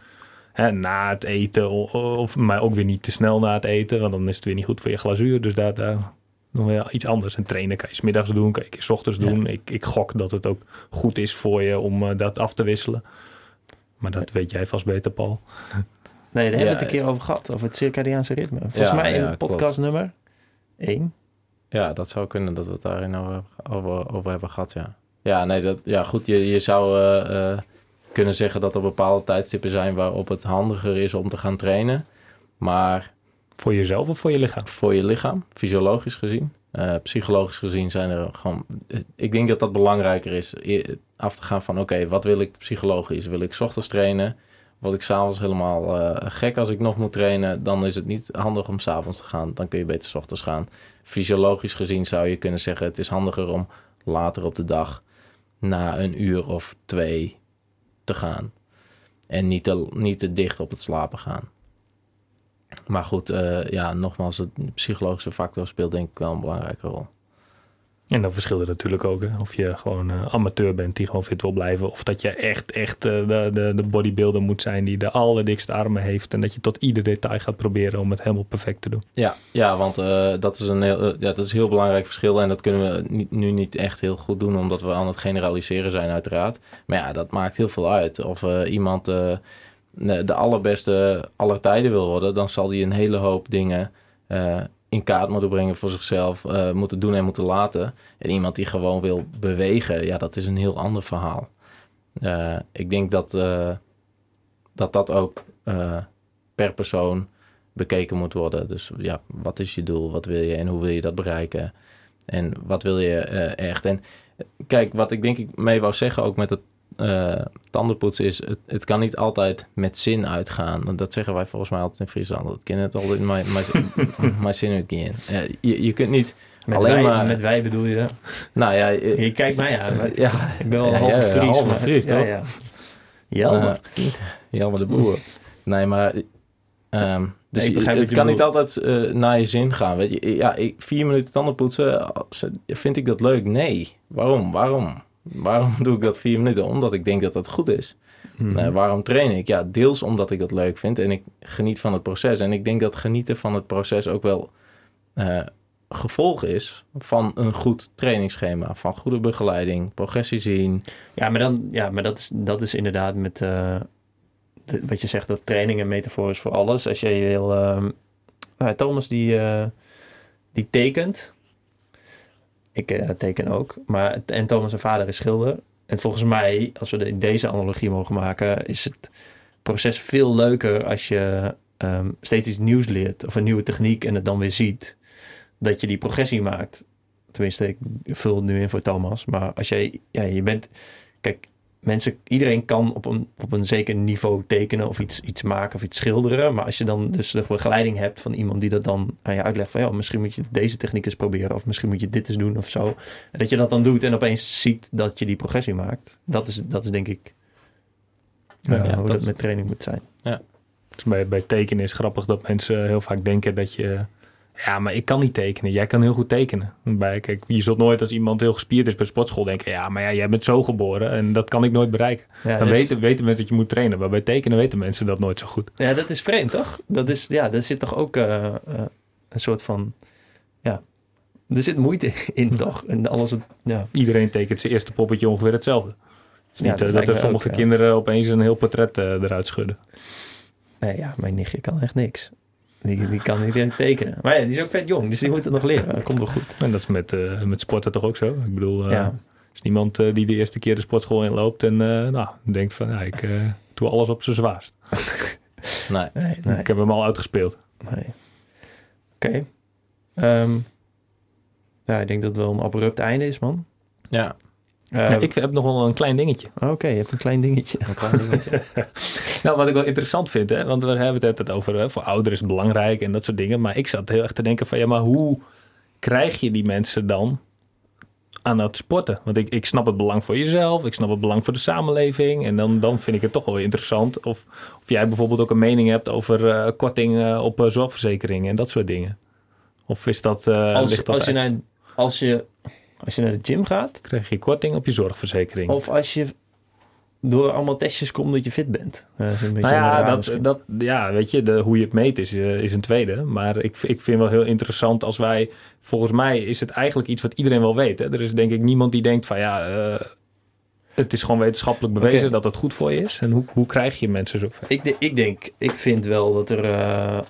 hè, na het eten, of, maar ook weer niet te snel na het eten. Want dan is het weer niet goed voor je glazuur. Dus daar, daar nog wel iets anders. En trainen kan je 's middags doen, kan je 's ochtends Ja. doen. Ik, ik gok dat het ook goed is voor je om eh, dat af te wisselen. Maar dat weet jij vast beter, Paul. Nee, daar hebben we het een keer over gehad. Over het circadiaanse ritme. Volgens Ja, mij in ja, podcast nummer 1. Ja, dat zou kunnen dat we het daarin over, over, over hebben gehad, ja. Ja, nee, dat, ja goed, je, je zou eh, eh, kunnen zeggen dat er bepaalde tijdstippen zijn waarop het handiger is om te gaan trainen. Maar Voor jezelf of voor je lichaam? voor je lichaam, fysiologisch gezien, eh, psychologisch gezien zijn er gewoon... Ik denk dat dat belangrijker is, af te gaan van oké, wat wil ik psychologisch? Wil ik 's ochtends trainen? Word ik s'avonds helemaal eh, gek als ik nog moet trainen? Dan is het niet handig om s'avonds te gaan. Dan kun je beter 's ochtends gaan. Fysiologisch gezien zou je kunnen zeggen... het is handiger om later op de dag... na een uur of twee te gaan. En niet te, niet te dicht op het slapen gaan. Maar goed, eh, ja, nogmaals, het psychologische factor speelt denk ik wel een belangrijke rol. En dan verschilt natuurlijk ook. Of je gewoon eh, amateur bent die gewoon fit wil blijven. Of dat je echt, echt eh, de, de, de bodybuilder moet zijn die de allerdikste armen heeft. En dat je tot ieder detail gaat proberen om het helemaal perfect te doen. Ja, ja want eh, dat, is een heel, ja, dat is heel belangrijk verschil. En dat kunnen we niet, nu niet echt heel goed doen, omdat we aan het generaliseren zijn, uiteraard. Maar ja, dat maakt heel veel uit. Of iemand de allerbeste aller tijden wil worden, dan zal die een hele hoop dingen in kaart moeten brengen voor zichzelf, eh, moeten doen en moeten laten. En iemand die gewoon wil bewegen, ja, dat is een heel ander verhaal. Eh, ik denk dat, eh, dat dat ook per persoon bekeken moet worden. Dus ja, wat is je doel? Wat wil je en hoe wil je dat bereiken? En wat wil je echt? En kijk, wat ik denk ik mee wou zeggen ook met het eh, tandenpoetsen is... Het, het kan niet altijd met zin uitgaan. Want Dat zeggen wij volgens mij altijd in Friesland. Dat ken het altijd in mijn- zin *laughs* again. Eh, je, je kunt niet... Met, Alleen wij, maar- met wij bedoel je... Nou ja... Je kijkt mij aan. maar- Ja. Ik ben wel Ja, halve ja, Fries. maar- Fries, toch? Ja, Jelmer. Eh, Jelmer de Boer. nee, maar... ehm, dus ik het kan niet altijd naar je zin gaan. Weet je, ja, ik, vier minuten tanden poetsen, als- vind ik dat leuk? Nee. Waarom? Waarom? Waarom *laughs* doe ik dat vier minuten? Omdat ik denk dat dat goed is. Eh, waarom train ik? Ja, deels omdat ik dat leuk vind en ik geniet van het proces. En ik denk dat genieten van het proces ook wel eh, gevolg is van een goed trainingsschema. Van goede begeleiding, progressie zien. Ja, maar, dan, ja, maar dat, is, dat is inderdaad met eh, de- wat je zegt, dat training een metafoor is voor alles. Als jij wil... ehm, nou, Thomas die, eh, die tekent. Ik eh, teken ook. Maar, en Thomas zijn vader is schilder. En volgens mij, als we de- deze analogie mogen maken, is het proces veel leuker als je ehm, steeds iets nieuws leert. Of een nieuwe techniek en het dan weer ziet. Dat je die progressie maakt. Tenminste, ik vul het nu in voor Thomas. Maar als jij, ja, je bent, kijk, mensen, iedereen kan op een, op een zeker niveau tekenen of iets, iets maken of iets schilderen. Maar als je dan dus de begeleiding hebt van iemand die dat dan aan je uitlegt van, ja, misschien moet je deze techniek eens proberen of misschien moet je dit eens doen of zo. En dat je dat dan doet en opeens ziet dat je die progressie maakt. Dat is, dat is denk ik Ja, ja, hoe dat met training moet zijn. Dus bij, bij tekenen is grappig dat mensen heel vaak denken dat je... Ja, maar ik kan niet tekenen. Jij kan heel goed tekenen. Bij, kijk, je zult nooit als iemand heel gespierd is bij sportschool denken... Ja, maar ja, jij bent zo geboren en dat kan ik nooit bereiken. Ja, Dan dit- weten, weten mensen dat je moet trainen. Maar bij tekenen weten mensen dat nooit zo goed. ja, dat is vreemd, toch? Dat is, ja, daar zit toch ook eh, eh, een soort van, ja, er zit moeite *laughs* in, toch? En alles, het, ja. Iedereen tekent zijn eerste poppetje ongeveer hetzelfde. Het is Ja, niet dat eh, dat, er sommige ook, ja. kinderen opeens een heel portret eruit schudden. Nee, ja, mijn nichtje kan echt niks. Die, die kan niet echt tekenen. Maar ja, die is ook vet jong, dus die moet het nog leren. Dat komt wel goed. En dat is met, eh, met sporten toch ook zo? Ik bedoel, eh, Ja. er is niemand eh, die de eerste keer de sportschool inloopt en eh, nou, denkt van... Ja, ik eh, doe alles op zijn zwaarst. *laughs* Nee. Nee, nee. Ik heb hem al uitgespeeld. nee. Oké. Ehm, ja, ik denk dat het wel een abrupt einde is, man. Ja. Eh, Ja, ik heb nog wel een klein dingetje. Oké, je hebt een klein dingetje. Een klein dingetje. *laughs* Nou, wat ik wel interessant vind, hè, want we hebben het altijd over hè, voor ouderen is het belangrijk en dat soort dingen. Maar ik zat heel erg te denken van ja, maar hoe krijg je die mensen dan aan het sporten? Want ik, ik snap het belang voor jezelf, ik snap het belang voor de samenleving. En dan, dan vind ik het toch wel weer interessant of, of jij bijvoorbeeld ook een mening hebt over eh, korting op eh, zorgverzekeringen en dat soort dingen. Of is dat, eh Als, ligt dat als, je naar, als, je, als je naar de gym gaat, krijg je korting op je zorgverzekering? of als je door allemaal testjes komt dat je fit bent. Dat is een beetje Nou ja, dat, misschien. dat, ja, weet je, de, hoe je het meet is, eh, is een tweede. Maar ik, ik vind wel heel interessant als wij... Volgens mij is het eigenlijk iets wat iedereen wel weet. Hè? Er is denk ik niemand die denkt van ja... eh, het is gewoon wetenschappelijk bewezen dat het goed voor je is. En hoe, hoe krijg je mensen zo? Ik, de- ik denk, ik vind wel dat er eh,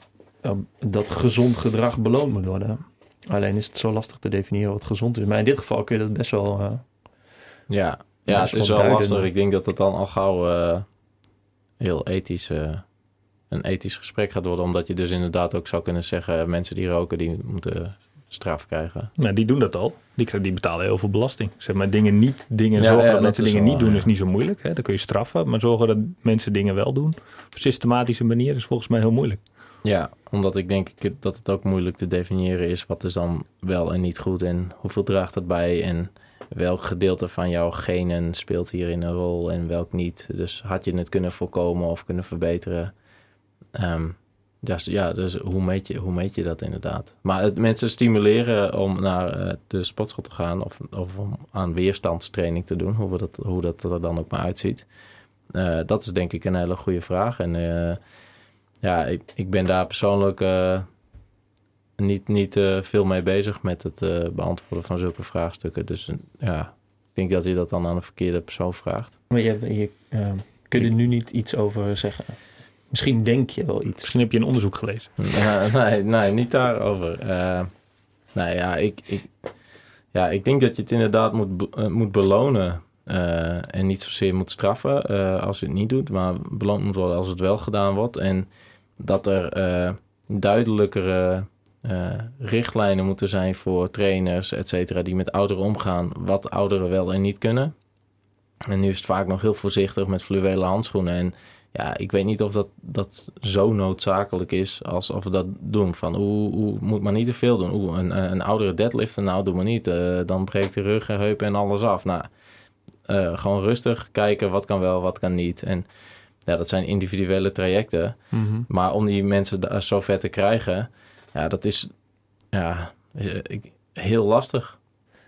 dat gezond gedrag beloond moet worden. Alleen is het zo lastig te definiëren wat gezond is. Maar in dit geval kun je dat best wel. eh, Ja, ja het is wel lastig. Ik denk dat het dan al gauw eh, heel ethisch, eh, een ethisch gesprek gaat worden. Omdat je dus inderdaad ook zou kunnen zeggen... mensen die roken, die moeten straf krijgen. Nou, die doen dat al. Die, krijgen- die betalen heel veel belasting. Zeg maar dingen niet, dingen Ja, zorgen ja, dat, dat mensen dingen wel, niet doen ja. is niet zo moeilijk. Hè? Dan kun je straffen. Maar zorgen dat mensen dingen wel doen op een systematische manier is volgens mij heel moeilijk. Ja, omdat ik denk dat het ook moeilijk te definiëren is... wat is dan wel en niet goed en hoeveel draagt dat bij... en welk gedeelte van jouw genen speelt hierin een rol en welk niet. Dus had je het kunnen voorkomen of kunnen verbeteren... Ehm, dus, ja, dus hoe meet, je, hoe meet je dat inderdaad? Maar het mensen stimuleren om naar eh, de sportschool te gaan... Of, of om aan weerstandstraining te doen, hoe, dat, hoe dat er dan ook maar uitziet... Eh, dat is denk ik een hele goede vraag. En eh, ja, ik, ik ben daar persoonlijk eh, niet, niet eh, veel mee bezig met het eh, beantwoorden van zulke vraagstukken. Dus ja, ik denk dat je dat dan aan een verkeerde persoon vraagt. maar je, je, kun je er nu niet iets over zeggen? Misschien denk je wel iets. Misschien heb je een onderzoek gelezen. *laughs* Ja, nee, nee, niet daarover. Eh nou ja ik, ik, ja, ik denk dat je het inderdaad moet, be- moet belonen. eh, en niet zozeer moet straffen eh, als je het niet doet, maar beloond moet worden als het wel gedaan wordt. En dat er eh, duidelijkere eh, richtlijnen moeten zijn voor trainers, et cetera, die met ouderen omgaan, wat ouderen wel en niet kunnen. En nu is het vaak nog heel voorzichtig met fluwelen handschoenen. En ja, ik weet niet of dat, dat zo noodzakelijk is als of we dat doen. Van, hoe moet maar niet te veel doen. Oeh, een, een oudere deadlifter, nou doe maar niet. Eh, dan breekt de rug en heupen en alles af. Nou, gewoon rustig kijken wat kan wel, wat kan niet. En ja, dat zijn individuele trajecten. Maar om die mensen daar zo ver te krijgen, ja, dat is ja, heel lastig.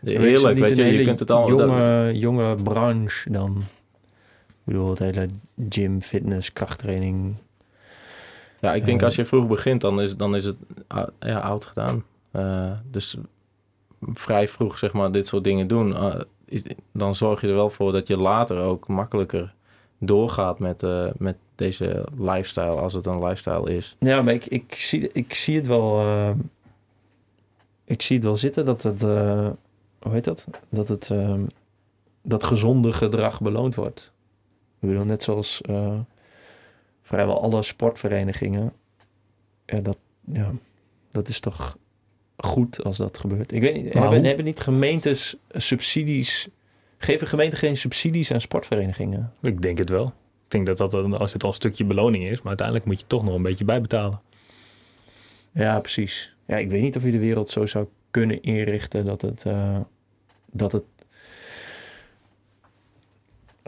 Heerlijk, niet weet je, je kunt het allemaal... dat- Jonge, jonge branche dan. Ik bedoel, het hele gym, fitness, krachttraining. Ja, ik denk Eh, als je vroeg begint, dan is, dan is het ou- ja, oud gedaan. Eh, dus vrij vroeg, zeg maar, dit soort dingen doen. is, dan zorg je er wel voor dat je later ook makkelijker doorgaat met, eh, met deze lifestyle, als het een lifestyle is. Ja, maar ik, ik, zie, ik zie het wel. eh, ik zie het wel zitten dat het. eh, hoe heet dat? Dat het. ehm, dat gezonde gedrag beloond wordt. Ik bedoel, net zoals vrijwel alle sportverenigingen. Ja, dat, ja, dat is toch goed als dat gebeurt. Ik weet niet, hebben, hebben niet gemeentes subsidies. Geven gemeenten geen subsidies aan sportverenigingen? Ik denk het wel. Ik denk dat dat als het al een stukje beloning is, maar uiteindelijk moet je toch nog een beetje bijbetalen. Ja, precies. Ja, ik weet niet of je de wereld zo zou kunnen inrichten dat het. eh, dat het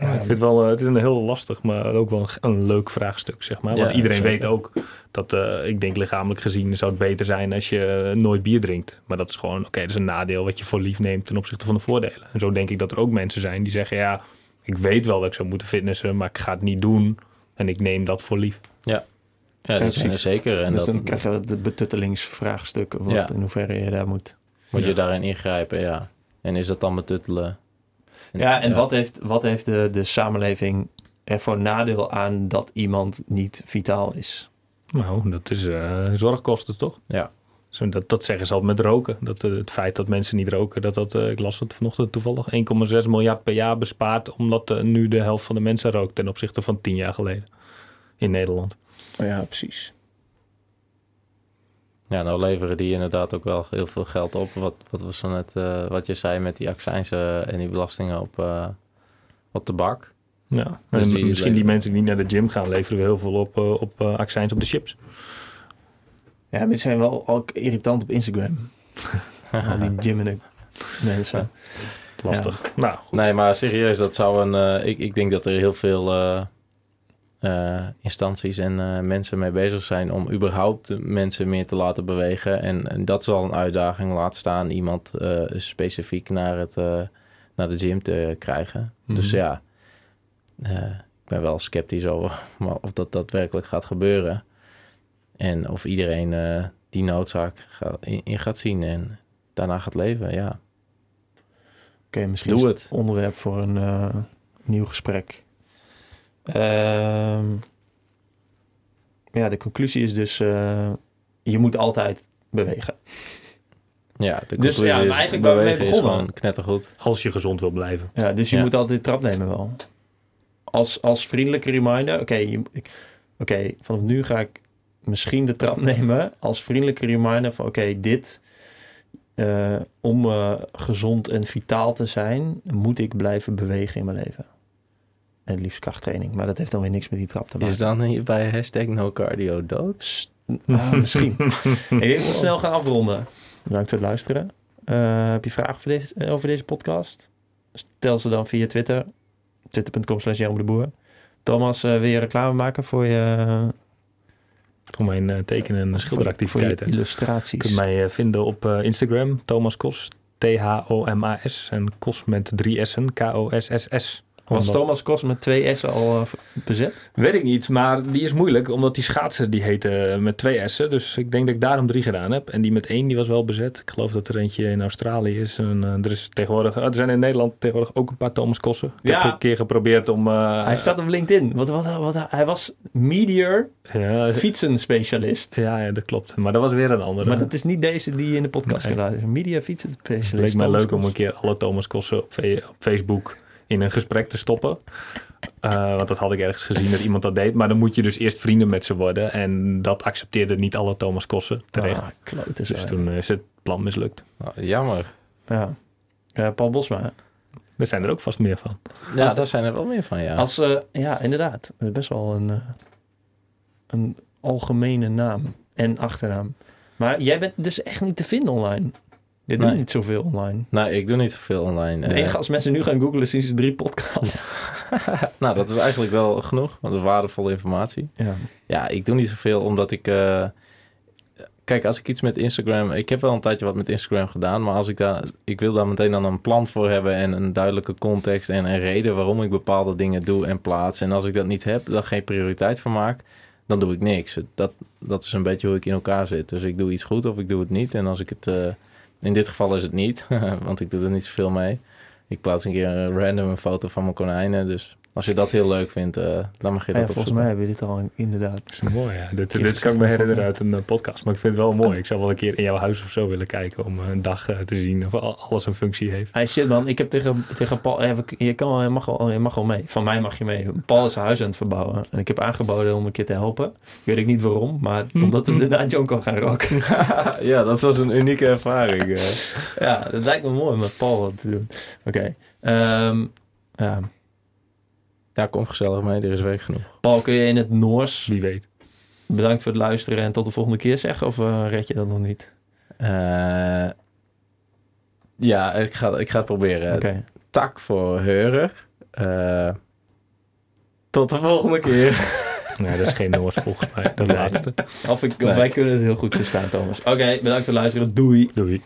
Ja, ik vind het wel, eh, het is een heel lastig, maar ook wel een, een leuk vraagstuk, zeg maar. Want Ja, iedereen zeker. weet ook dat, eh, ik denk lichamelijk gezien zou het beter zijn als je eh, nooit bier drinkt. Maar dat is gewoon, oké, dat is een nadeel wat je voor lief neemt ten opzichte van de voordelen. En zo denk ik dat er ook mensen zijn die zeggen, ja, ik weet wel dat ik zou moeten fitnessen, maar ik ga het niet doen. En ik neem dat voor lief. Ja, dat precies. zijn er zeker. En dus dat dan krijgen we de betuttelingsvraagstuk. Wat, Ja. in hoeverre je daar moet. moet je Ja. daarin ingrijpen, ja. En is dat dan betuttelen? Ja, en Wat, heeft, wat heeft de, de samenleving er voor nadeel aan dat iemand niet vitaal is? Nou, dat is eh, zorgkosten, toch? Ja. Zo, dat, dat zeggen ze altijd met roken. Dat, eh, het feit dat mensen niet roken, dat dat, eh, ik las het vanochtend toevallig, 1,6 miljard per jaar bespaart, omdat nu de helft van de mensen rookt ten opzichte van 10 jaar geleden in Nederland. Ja, precies. Ja, nou leveren die inderdaad ook wel heel veel geld op. Wat, wat was zo net, eh, wat je zei met die accijnsen en die belastingen op, eh, op de bak. Ja, Dus die- misschien die mensen die niet naar de gym gaan, leveren we heel veel op, eh, op accijns op de chips. Ja, maar die zijn wel ook irritant op Instagram. *laughs* Al die gymmende mensen. Lastig. Nou, goed. Nee, maar serieus, dat zou een. eh, ik, ik denk dat er heel veel eh, instanties en eh, mensen mee bezig zijn om überhaupt mensen meer te laten bewegen. En, en dat zal een uitdaging laat staan iemand eh, specifiek naar, het, naar de gym te krijgen. Dus Mhm. ja, eh, ik ben wel sceptisch over *laughs* maar of dat daadwerkelijk gaat gebeuren. En of iedereen die noodzaak gaat, in, in gaat zien en daarna gaat leven, ja. Oké, misschien Doe het. onderwerp voor een nieuw gesprek. Ehm, ja, de conclusie is dus... eh, je moet altijd bewegen. Ja, de Dus conclusie ja, maar eigenlijk waar we mee bewegen begonnen. gewoon knettergoed. Als je gezond wil blijven. Ja, dus je Ja. moet altijd de trap nemen wel. Als, als vriendelijke reminder... Oké, je- ik- oké, vanaf nu ga ik misschien de trap *laughs* nemen... als vriendelijke reminder van... Oké, dit... eh, om eh, gezond en vitaal te zijn... moet ik blijven bewegen in mijn leven. En het liefst krachttraining. Maar dat heeft dan weer niks met die trap te maken. Is dan hier bij hashtag no cardio dood? Ah, *laughs* misschien. ik wil snel gaan afronden. Bedankt voor het luisteren. Eh, heb je vragen over deze, over deze podcast? Stel ze dan via Twitter. Twitter.com slash de Boer. Thomas, eh, wil je reclame maken voor je, Voor mijn eh, tekenen- en voor je schilderactiviteiten. Je illustraties? kunt mij eh, vinden op eh, Instagram, Thomas Kos, T-H-O-M-A-S. En Kos met drie S'en, K-O-S-S-S. Was Omdat- Thomas Kos met twee S'en al eh, bezet? Weet ik niet, maar die is moeilijk, omdat die schaatsen die heette met twee S'en. Dus ik denk dat ik daarom drie gedaan heb. En die met één, die was wel bezet. Ik geloof dat er eentje in Australië is. En eh, er, is tegenwoordig, er zijn in Nederland tegenwoordig ook een paar Thomas Kossen. Ik Ja. heb een keer geprobeerd om... eh, hij staat op LinkedIn. Wat, wat, wat, hij was meteor Ja, fietsenspecialist. ja, ja, dat klopt. Maar dat was weer een andere. Maar dat is niet deze die in de podcast Nee. gedaan is. Media Het fietsenspecialist. leek mij leuk om een keer alle Thomas Kossen op, op Facebook in een gesprek te stoppen. Eh, want dat had ik ergens gezien dat iemand dat deed. Maar dan moet je dus eerst vrienden met ze worden. En dat accepteerden niet alle Thomas Kossen terecht. Ah, klote dus toen is het plan mislukt. Nou, jammer. Ja. Ja, Paul Bosma. Er zijn er ook vast meer van. Ja, daar zijn er wel meer van, ja. Als, eh, ja, inderdaad. Dat is best wel een, eh, een algemene naam en achternaam. Maar jij bent dus echt niet te vinden online. Je doet Nee. niet zoveel online. Nee, ik doe niet zoveel online. Het Eh, enige als mensen nu gaan googlen, zien ze drie podcasts. *laughs* nou, dat is eigenlijk wel genoeg, want dat is waardevolle informatie. Ja. Ja, ik doe niet zoveel omdat ik... eh, kijk, als ik iets met Instagram... Ik heb wel een tijdje wat met Instagram gedaan, maar als ik daar... Ik wil daar meteen dan een plan voor hebben en een duidelijke context en een reden waarom ik bepaalde dingen doe en plaats. En als ik dat niet heb, dan geen prioriteit van maak, dan doe ik niks. Dat, dat is een beetje hoe ik in elkaar zit. Dus ik doe iets goed of ik doe het niet. En als ik het... eh, in dit geval is het niet, *laughs* want ik doe er niet zoveel mee. Ik plaats een keer een random foto van mijn konijnen. Dus als je dat heel leuk vindt, eh, dan mag je Ja, dat volgens opzoeken. mij hebben we dit al inderdaad. Dat is mooi, ja. Dit, kan ik me herinneren ja. uit een eh, podcast. Maar ik vind het wel mooi. Ik zou wel een keer in jouw huis of zo willen kijken om eh, een dag te zien of al- alles een functie heeft. Hey shit man, ik heb tegen, tegen Paul... ja, je, kan, wel- je, mag wel, je mag wel mee. Van mij mag je mee. Paul is zijn huis aan het verbouwen. En ik heb aangeboden om een keer te helpen. Ik weet ook niet waarom, maar omdat we daarna John kan gaan roken. *laughs* ja, dat was een unieke ervaring. Ja, dat lijkt me mooi om met Paul wat te doen. Oké. Ehm, ja. Ja, kom gezellig mee, er is werk genoeg. Paul, kun je in het Noors Wie weet. bedankt voor het luisteren en tot de volgende keer zeggen? Of eh, red je dat nog niet? Eh, ja, ik ga, ik ga het proberen. Oké. Tak voor heuren. Eh, tot de volgende keer. *laughs* Nee, dat is geen Noors volgens mij. De Nee. laatste. Of, ik, of Nee. wij kunnen het heel goed verstaan, Thomas. Oké, bedankt voor het luisteren. Doei. Doei.